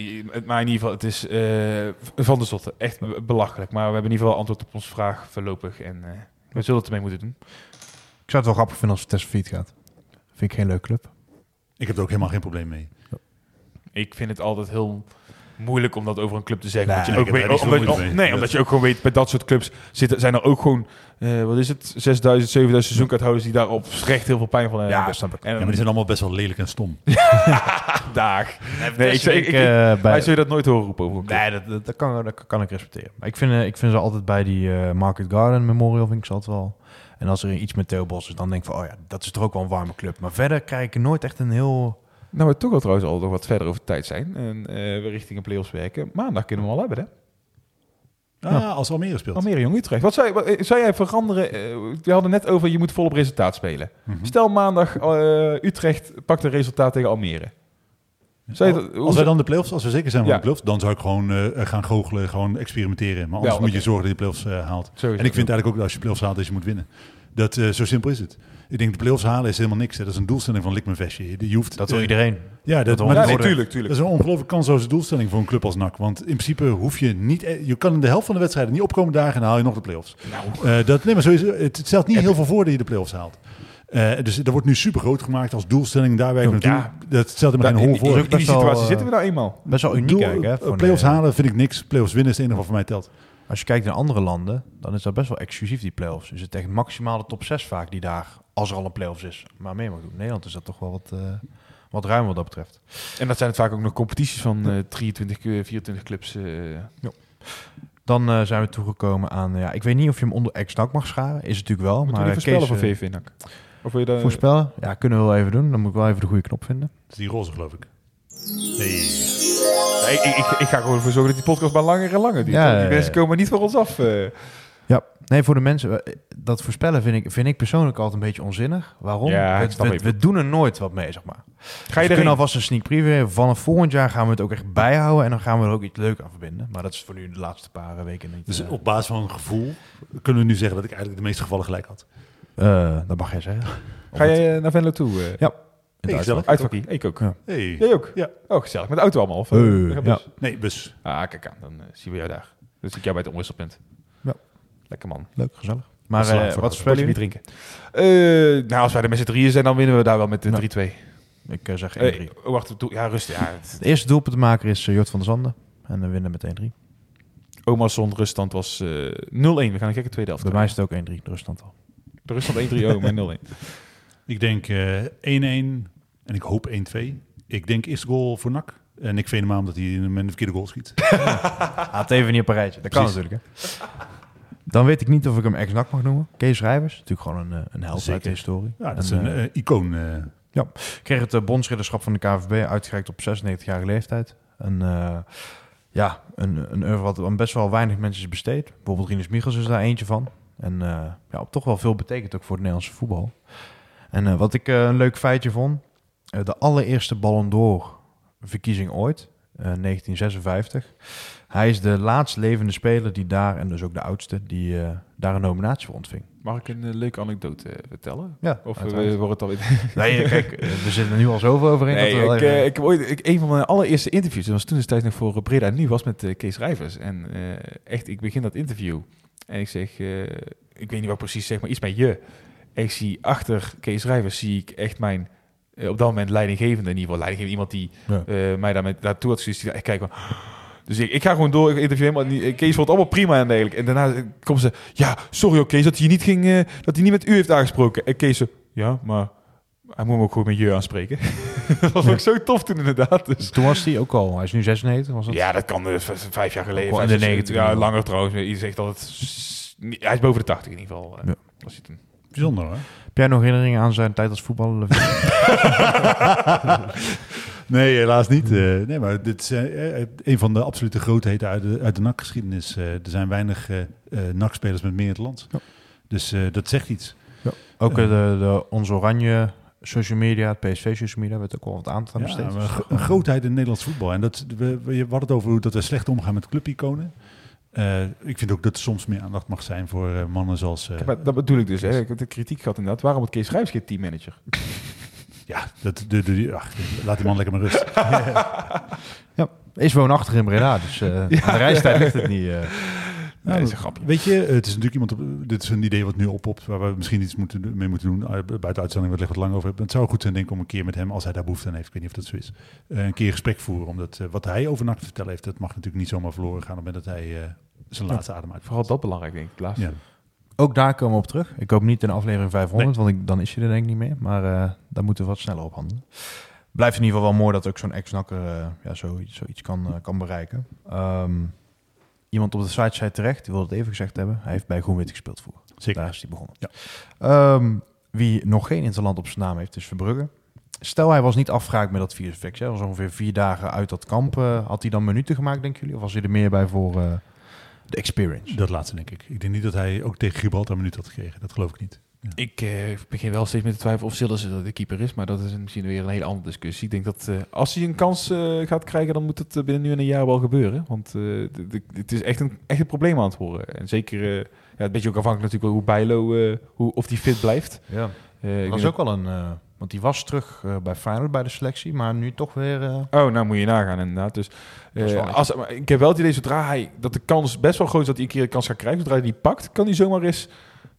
maar in ieder geval, het is eh, van de zotte. Echt be- belachelijk. Maar we hebben in ieder geval antwoord op onze vraag voorlopig. En eh, we zullen het ermee moeten doen. Ik zou het wel grappig vinden als Vitesse failliet gaat. Vind ik geen leuke club. Ik heb er ook helemaal geen probleem mee. Ik vind het altijd heel moeilijk om dat over een club te zeggen. Nee, je ook weet, omdat, oh, nee, Dat- omdat je ook gewoon weet, bij dat soort clubs zitten, zijn er ook gewoon, eh, wat is het, 6000, 7000 seizoenkaarthouders die daar oprecht heel veel pijn van hebben. Ja, snap ik. En Ja, maar die zijn allemaal best wel lelijk en stom. daag. Nee, ik, ik, ik, ik, eh, bij... zul je dat nooit horen roepen over een club. Nee, dat, dat, dat kan, dat kan ik respecteren. Maar ik vind, eh, ik vind ze altijd bij die Market Garden Memorial, vind ik ze altijd wel. En als er iets met Theo Bos is, dan denk ik van, oh ja, dat is toch ook wel een warme club. Maar verder krijg ik nooit echt een heel... Nou, we toch al trouwens al nog wat verder over tijd zijn. En eh, we richting een play-offs werken. Maandag kunnen we al hebben, hè? Ah, als Almere speelt. Almere Jong Utrecht. Wat zou, je- wat, eh, zou jij veranderen? eh, we hadden net over, je moet volop resultaat spelen. Mhm. Stel maandag, eh, Utrecht pakt een resultaat tegen Almere. Zou je dat- hoe als wij dan de play-offs, als we zeker zijn van Ja. de play-offs, dan zou ik gewoon eh, gaan goochelen, gewoon experimenteren. Maar anders moet je zorgen dat je de play-offs eh, haalt. Sowieso. En ik vind eigenlijk ook dat als je play-offs haalt, dat je moet winnen. Dat, eh, zo simpel is het. Ik denk de play-offs halen is helemaal niks. Hè. Dat is een doelstelling van lik mijn vestje. Je, je hoeft, Dat wil eh, iedereen. Ja, dat, Dat maar Ja, is- nee, tuurlijk, tuurlijk. dat is een ongelooflijk kansloze doelstelling voor een club als NAC. Want in principe hoef je niet... eh, Je kan in de helft van de wedstrijden niet opkomen dagen en dan haal je nog de play-offs. Nou, Eh, dat, nee, maar sowieso, het het stelt niet heel veel voor dat je de play-offs haalt. Eh, dus dat wordt nu super groot gemaakt als doelstelling. Daar werken we Ja. Dat stelt in, geen in, hol in voor. die best wel, situatie eh, zitten we nou eenmaal. Best wel uniek Doel- eigenlijk. Hè, eh, play-offs halen vind ik niks. Play-offs winnen is het enige wat voor mij telt. Als je kijkt naar andere landen, dan is dat best wel exclusief, die play-offs. Is het echt maximaal de top 6 vaak die daar, als er al een play-offs is, maar mee mag doen. In Nederland is dat toch wel wat, eh, wat ruimer wat dat betreft. En dat zijn het vaak ook nog competities van eh 23, eh, 24 clubs. eh. Dan zijn we toegekomen aan, ja, ik weet niet of je hem onder ex-NAC mag scharen. Is het natuurlijk wel, maar we die voorspellen Kees, voor eh, VV NAC? Of wil je daar... Voorspellen? Ja, kunnen we wel even doen. Dan moet ik wel even de goede knop vinden. Dat is die roze, geloof ik. Nee. Nee, ik, ik, ik ga gewoon ervoor zorgen dat die podcast maar langer en langer duurt. Ja, die mensen komen niet voor ons af. eh. Ja, nee, voor de mensen, dat voorspellen vind ik, vind ik persoonlijk altijd een beetje onzinnig. Waarom? Ja, we, we, doen er nooit wat mee, zeg maar. Ga je Dus kunnen alvast een sneak preview geven. Vanaf volgend jaar gaan we het ook echt bijhouden en dan gaan we er ook iets leuks aan verbinden. Maar dat is voor nu de laatste paar weken niet. Dus eh, op basis van een gevoel kunnen we nu zeggen dat ik eigenlijk de meeste gevallen gelijk had. Eh, dat mag jij zeggen. Ga je eh, naar Venlo toe? eh? Ja. Hey, gezellig. Uitvakkie? Ik ook. Ja. Hey. Jij ook? Ja. Oh, gezellig. Met de auto allemaal? Of, Hey, met de ja. bus? Nee, bus. Ah, kijk aan. Dan zien we jou daar. Dus ik jou bij het omwisselpunt. Ja. Lekker man. Leuk, gezellig. Maar is eh, voor wat spelen jullie? drinken. Eh, nou, als wij er met z'n drieën zijn, dan winnen we daar wel met de Ja. 3-2. Ik zeg 1-3. Eh, oh, wacht, doe- ja, rustig. Ja, het- De eerste doelpuntenmaker is uh, Jort van der Zanden. En we winnen met 1-3. Omarsson ruststand was eh 0-1. We gaan een gekke tweede helft. Bij mij is het ook 1-3, de ruststand al. De ruststand 1-3, oh, maar 0-1. Ik denk eh 1-1 en ik hoop 1-2. Ik denk eerste goal voor NAC. En ik vind hem aan omdat hij in een verkeerde goal schiet. Haat even niet op een rijtje. Dat kan natuurlijk, hè. Dan weet ik niet of ik hem ex-NAC mag noemen. Kees Rijvers, natuurlijk gewoon een, eh, een held uit de historie. Ja, dat is En, een eh, eh, icoon. eh. kreeg het uh, bondsridderschap van de KVB uitgereikt op 96-jarige leeftijd. En eh, ja, een, een oeuvre wat aan best wel weinig mensen is besteed. Bijvoorbeeld Rinus Michels is daar eentje van. En eh, ja, toch wel veel betekent ook voor het Nederlandse voetbal. En eh, wat ik eh, een leuk feitje vond. de allereerste Ballon d'Or verkiezing ooit. eh, 1956. Hij is de laatst levende speler die daar, en dus ook de oudste, die daar een nominatie voor ontving. Mag ik een eh, leuke anekdote eh, vertellen? Ja, Of uiteraard. uh, wordt het alweer... Nee, kijk, eh, we zitten er nu al zoveel overheen. Nee, dat we ik, even- eh, ik heb ooit, ik, een van mijn allereerste interviews, dat was toen destijds nog voor Breda Nu, was met eh, Kees Rijvers. En eh, echt, ik begin dat interview en ik zeg, eh, ik weet niet wat precies zeg, maar iets met je. En ik zie achter Kees Rijvers, zie ik echt mijn, eh, op dat moment leidinggevende, in ieder geval leidinggevende, iemand die Ja. eh, mij daar met, naartoe had gestuurd. Dacht, Kijk, van, dus ik, ik ga gewoon door, ik interview hem, die- Kees vond het allemaal prima en dergelijke. En daarna komt ze, ja, sorry ook Kees, dat hij niet ging, eh, dat hij niet met u heeft aangesproken. En Kees zo, ja, maar hij moet me ook gewoon met je aanspreken. dat was ook zo tof toen inderdaad. Dus. Toen was hij ook al, hij is nu 96, was dat? Ja, dat kan v- vijf jaar geleden. Ook wel in vijf, de zes- 90 Ja, langer trouwens. Je zegt dat het... Hij is boven de 80 in ieder geval. eh, Ja. Was hij toen. Bijzonder hoor. Heb jij nog herinneringen aan zijn tijd als voetballer? Nee, helaas niet. Eh, nee, maar dit is eh, eh, een van de absolute grootheden uit de, uit de NAC-geschiedenis. Er zijn weinig NAC-spelers met meer in het land. Ja. Dus eh, dat zegt iets. ook eh, de, de, onze oranje social media, het PSV social media, werd ook wel wat aandacht aan Ja, besteed. Dus een, grootheid in het Nederlands voetbal. En dat, we, we, je had het over hoe dat we slecht omgaan met clubiconen. Eh, ik vind ook dat er soms meer aandacht mag zijn voor mannen zoals... eh, Ja, maar dat bedoel ik dus. Hè. Ik heb de kritiek gehad inderdaad. Waarom het Kees Schrijvers geen teammanager? Ja, dat, de, de, ach, laat die man lekker maar rust. Is woonachtig in Breda, dus eh aan de reistijd ligt het niet. eh. Ja, dat is een grapje. Weet je, het is natuurlijk iemand. Op, dit is een idee wat nu oppopt, waar we misschien iets moeten, mee moeten doen. Uh, buiten uitzending, wat ligt wat lang over hebben. Het zou goed zijn, denk ik, om een keer met hem, als hij daar behoefte aan heeft, ik weet niet of dat zo is, eh, een keer gesprek voeren. Omdat eh, wat hij over NAC te vertellen heeft, dat mag natuurlijk niet zomaar verloren gaan op het moment dat hij eh, zijn laatste adem uit. Vooral dat belangrijk, denk ik. Laatste. Ja. Ook daar komen we op terug. Ik hoop niet in aflevering 500, want ik, dan is je er denk ik niet meer. Maar eh, daar moeten we wat sneller op handelen. Blijft in ieder geval wel mooi dat ook zo'n ex-nakker eh, ja, zoiets, zoiets kan, eh, kan bereiken. Ehm, iemand op de site zei terecht, die wilde het even gezegd hebben. Hij heeft bij Groenwit gespeeld vroeger. Zeker. Daar is hij begonnen. Ja. Ehm, wie nog geen interland op zijn naam heeft, is Verbrugge. Stel, hij was niet afgeraakt met dat virusfix. Hij was ongeveer vier dagen uit dat kamp. had hij dan minuten gemaakt, denken jullie? Of was hij er meer bij voor de experience? Dat laatste denk ik. Ik denk niet dat hij ook tegen Gibraltar een minuut had gekregen. Dat geloof ik niet. Ik Ik eh, begin wel steeds met te twijfelen of Sillis de keeper is, maar dat is misschien weer een hele andere discussie. Ik denk dat eh, als hij een kans eh, gaat krijgen, dan moet het eh, binnen nu en een jaar wel gebeuren. Want eh, het is echt een, echt een probleem aan het worden. En zeker, eh, ja, een beetje ook afhankelijk natuurlijk hoe Bijlo, eh, hoe, of die fit blijft. Ja. Dat is ook wel een... want die was terug eh, bij Feyenoord bij de selectie, maar nu toch weer... eh, Oh, nou moet je nagaan inderdaad. Dus, eh, als, maar ik heb wel het idee, zodra hij, dat de kans best wel groot is dat hij een keer een kans gaat krijgen. Zodra hij die pakt, kan hij zomaar eens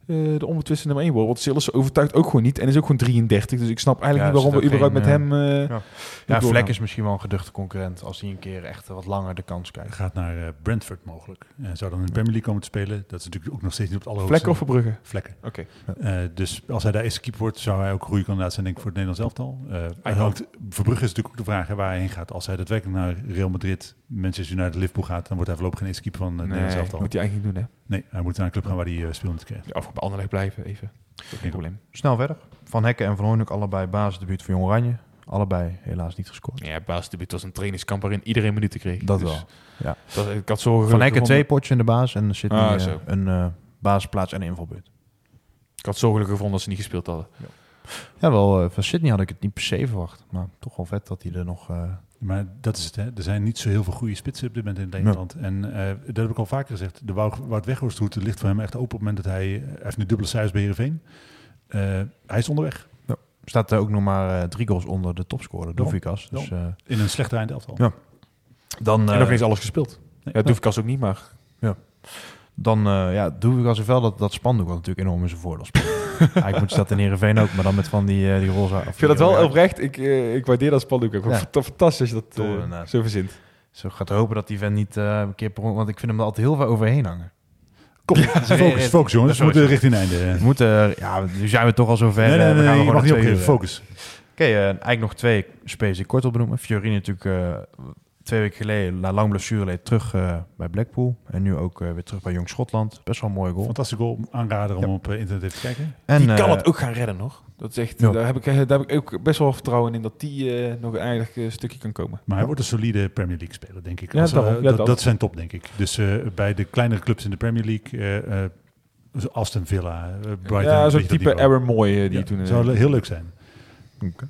de onbetwiste nummer 1 worden. Want Sillis overtuigt ook gewoon niet en is ook gewoon 33. Dus ik snap eigenlijk Ja, niet waarom we überhaupt met hem... eh, ja. Vlek is is misschien wel een geduchte concurrent als hij een keer echt wat langer de kans krijgt. Gaat naar eh, Brentford mogelijk. En zou dan in de Premier League komen te spelen. Dat is natuurlijk ook nog steeds niet op het allerhoogste. Vlekken of Verbrugge? Vlekken. Oké. Eh, dus als hij daar eerste keeper wordt, zou hij ook een goede kandidaat zijn denk ik, voor het Nederlands elftal. Eh hangt- Verbrugge is natuurlijk ook de vraag hè, waar hij heen gaat. Als hij daadwerkelijk naar Real Madrid, Manchester United, Liverpool gaat, dan wordt hij voorlopig geen eerste keeper van het Nee, Nederlands elftal. moet hij eigenlijk niet doen, hè? Nee, hij moet naar een club gaan waar hij uh, speelend krijgt. Ja, of bij Anderlecht blijven, even. Geen probleem. Snel verder. Van Hekken en Van Hooydonk allebei basisdebuut voor Jong Oranje. Allebei helaas niet gescoord. Ja, basisdebuut was een trainingskamp waarin iedereen minuten kreeg. Dat Dus wel. Ja. Dat, ik had zorgen Van Hekken twee potjes in de baas en Sydney Ah, eh, zo. een eh, basisplaats en een invalbeurt. Ik had zorgelijk gevonden dat ze niet gespeeld hadden. Ja, wel, eh, van Sydney had ik het niet per se verwacht. Maar toch wel vet dat hij er nog... eh, Maar dat is het, hè. Er zijn niet zo heel veel goede spitsen op dit moment in Nederland. En eh, dat heb ik al vaker gezegd. De Wout Weghorst-route ligt voor hem echt open op het moment dat hij... Hij heeft nu dubbele cijfers bij Heerenveen. Eh, hij is onderweg. staat er ook nog maar eh, drie goals onder de topscorer, Dovikas. Dus eh, In een slecht draaiend elftal. Ja. dan... en nog eh, eens alles gespeeld. Nee. Ja, Doefkas ook niet, maar... Dan uh, ja, doe ik als wel dat, dat spandoek wat natuurlijk enorm in zijn voordeel speelt. Eigenlijk moet je dat in Heerenveen ook, maar dan met van die, uh, die roze... Ik vind dat wel oprecht. Ik, uh, ik waardeer dat spandoek ook. Ja. Fantastisch dat Door, zo verzint. Zo gaat hopen dat die vent niet een keer per Want ik vind hem er altijd heel veel overheen hangen. Kom, focus, focus jongens. We moeten richting einde. We moeten... Ja, nu zijn we toch al zover. Nee, nee, eh, nee, gaan je mag niet opgeven. Focus. Oké, okay, eigenlijk nog twee spelers die ik kort wil benoemen. Fiorine natuurlijk twee weken geleden, na lang blessure leed, terug uh, bij Blackpool. En nu ook uh, weer terug bij Jong Schotland. Best wel een mooie goal. Fantastische goal. Aanrader om ja. op uh, internet even te kijken. En, die kan het ook gaan redden nog. Dat is echt, Ja. daar, heb ik, daar heb ik ook best wel vertrouwen in dat die nog een eindig stukje kan komen. Maar hij wordt een solide Premier League speler, denk ik. Ja, Als, daarom. uh, Ja, dat, dat. dat is zijn top, denk ik. Dus uh, bij de kleinere clubs in de Premier League, uh, Aston Villa, uh, Brighton. Ja, zo'n type Aaron uh, die ja, toen... zou heel leuk zijn. Okay.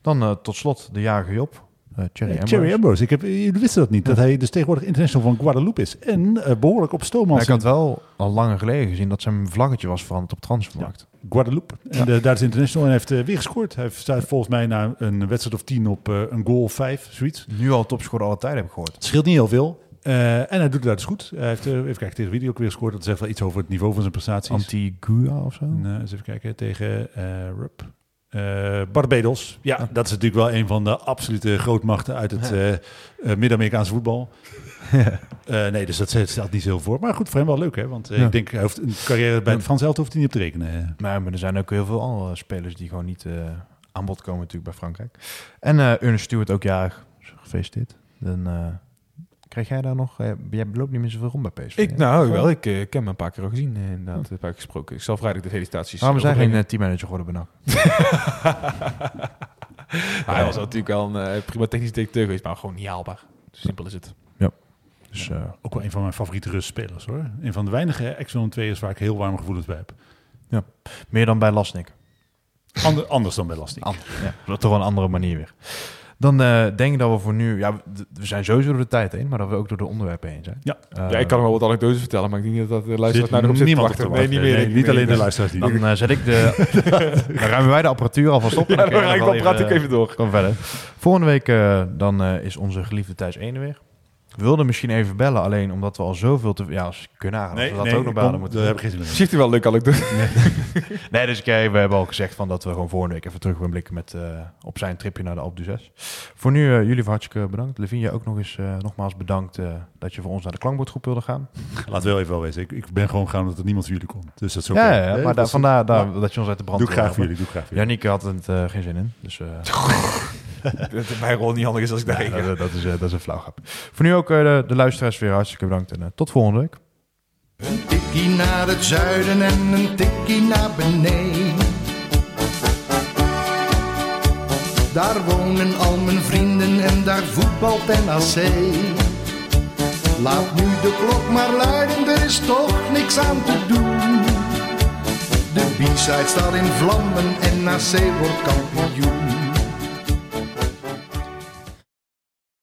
Dan uh, tot slot de jager Job. Uh, Cherry, Ambrose. Cherry Ambrose. Ik heb, jullie wisten dat niet, ja. dat hij dus tegenwoordig international van Guadeloupe is. En uh, behoorlijk op stoom. Ik had wel al langer geleden gezien dat zijn vlaggetje was veranderd op transfermarkt. Ja. Guadeloupe. En daar is international en heeft uh, weer gescoord. Hij staat volgens mij na een wedstrijd of tien op een goal of vijf, zoiets. Nu al topscorer alle tijden heb ik gehoord. Het scheelt niet heel veel. En hij doet het daar dus goed. Hij heeft, even kijken, tegen video ook weer gescoord. Dat zegt wel iets over het niveau van zijn prestaties. Antigua of zo? Uh, eens even kijken, tegen Rup. Uh, Barbados, ja, ja, dat is natuurlijk wel een van de absolute grootmachten uit het ja. uh, Midden-Amerikaanse voetbal. ja. uh, nee, dus dat stelt niet zo voor. Maar goed, voor hem wel leuk, hè? Want ik denk, hij hoeft een carrière bij het Frans Elftal hoeft hij niet op te rekenen. Maar er zijn ook heel veel andere spelers die gewoon niet aan bod komen natuurlijk bij Frankrijk. En Ernest Stewart ook jarig. Gefeliciteerd. Dan krijg jij daar nog... Uh, jij loopt niet meer zoveel rond bij PSV. Ik, nou, wel. Ik uh, heb hem een paar keer al gezien. Uh, inderdaad, heb ik gesproken. Ik zal vrijdag de felicitaties Maar we zijn geen uh, teammanager geworden bij ja, Hij was natuurlijk wel een uh, prima technisch directeur geweest, maar gewoon niet haalbaar. Simpel is het. Ja. Dus, uh, ook wel een van mijn favoriete rustspelers hoor. Een van de weinige Exxon 2 waar ik heel warme gevoelens bij heb. Ja. Meer dan bij Lasnik. Ander, anders dan bij Lasnik. Ander, ja, toch wel een andere manier weer. Dan uh, denk ik dat we voor nu... Ja, we zijn sowieso door de tijd heen, maar dat we ook door de onderwerpen heen zijn. Ja, uh, ja ik kan nog wel wat anekdotes vertellen, maar ik denk niet dat de luisteraars naar erop niemand zitten wachten. Nee, niet meer. Nee, niet alleen de luisteraars. Dan uh, zet ik de... dan ruimen wij de apparatuur alvast op. Ja, dan, dan ga ik wel praten even door. Kom verder. Volgende week uh, dan is onze geliefde Thijs Ene weer. We wilden misschien even bellen, alleen omdat we al zoveel te... Ja, als kunnen aan, nee, we dat nee, ook nog bellen moeten. Daar heb ik geen zin in. Ziet u wel leuk anekdote? Nee, nee dus okay, we hebben al gezegd van dat we gewoon volgende week even terug gaan blikken met, uh, op zijn tripje naar de Alpe d'Huez. Voor nu, uh, jullie hartstikke bedankt. Lavinia ook nog eens uh, nogmaals bedankt dat je voor ons naar de klankbordgroep wilde gaan. Laat wel even wel wezen. Ik, ik ben gewoon gaan dat er niemand van jullie komt. Dus dat is ook ja, ja, ja, maar da, vandaar da, ja. dat je ons uit de brand Doe ik graag voor jullie. Doe ik graag voor Janiek had er geen zin in. Dus, dat mijn rol niet handig is als ik daarheen ja, dat, dat, is, uh, dat is een flauwgrap. Voor nu ook uh, de, de luisteraars weer hartstikke bedankt en uh, tot volgende week. Een tikkie naar het zuiden en een tikkie naar beneden. Daar wonen al mijn vrienden en daar voetbalt NAC. Laat nu de klok maar luiden, er is toch niks aan te doen. De B-side staat in vlammen en NAC wordt kampioen.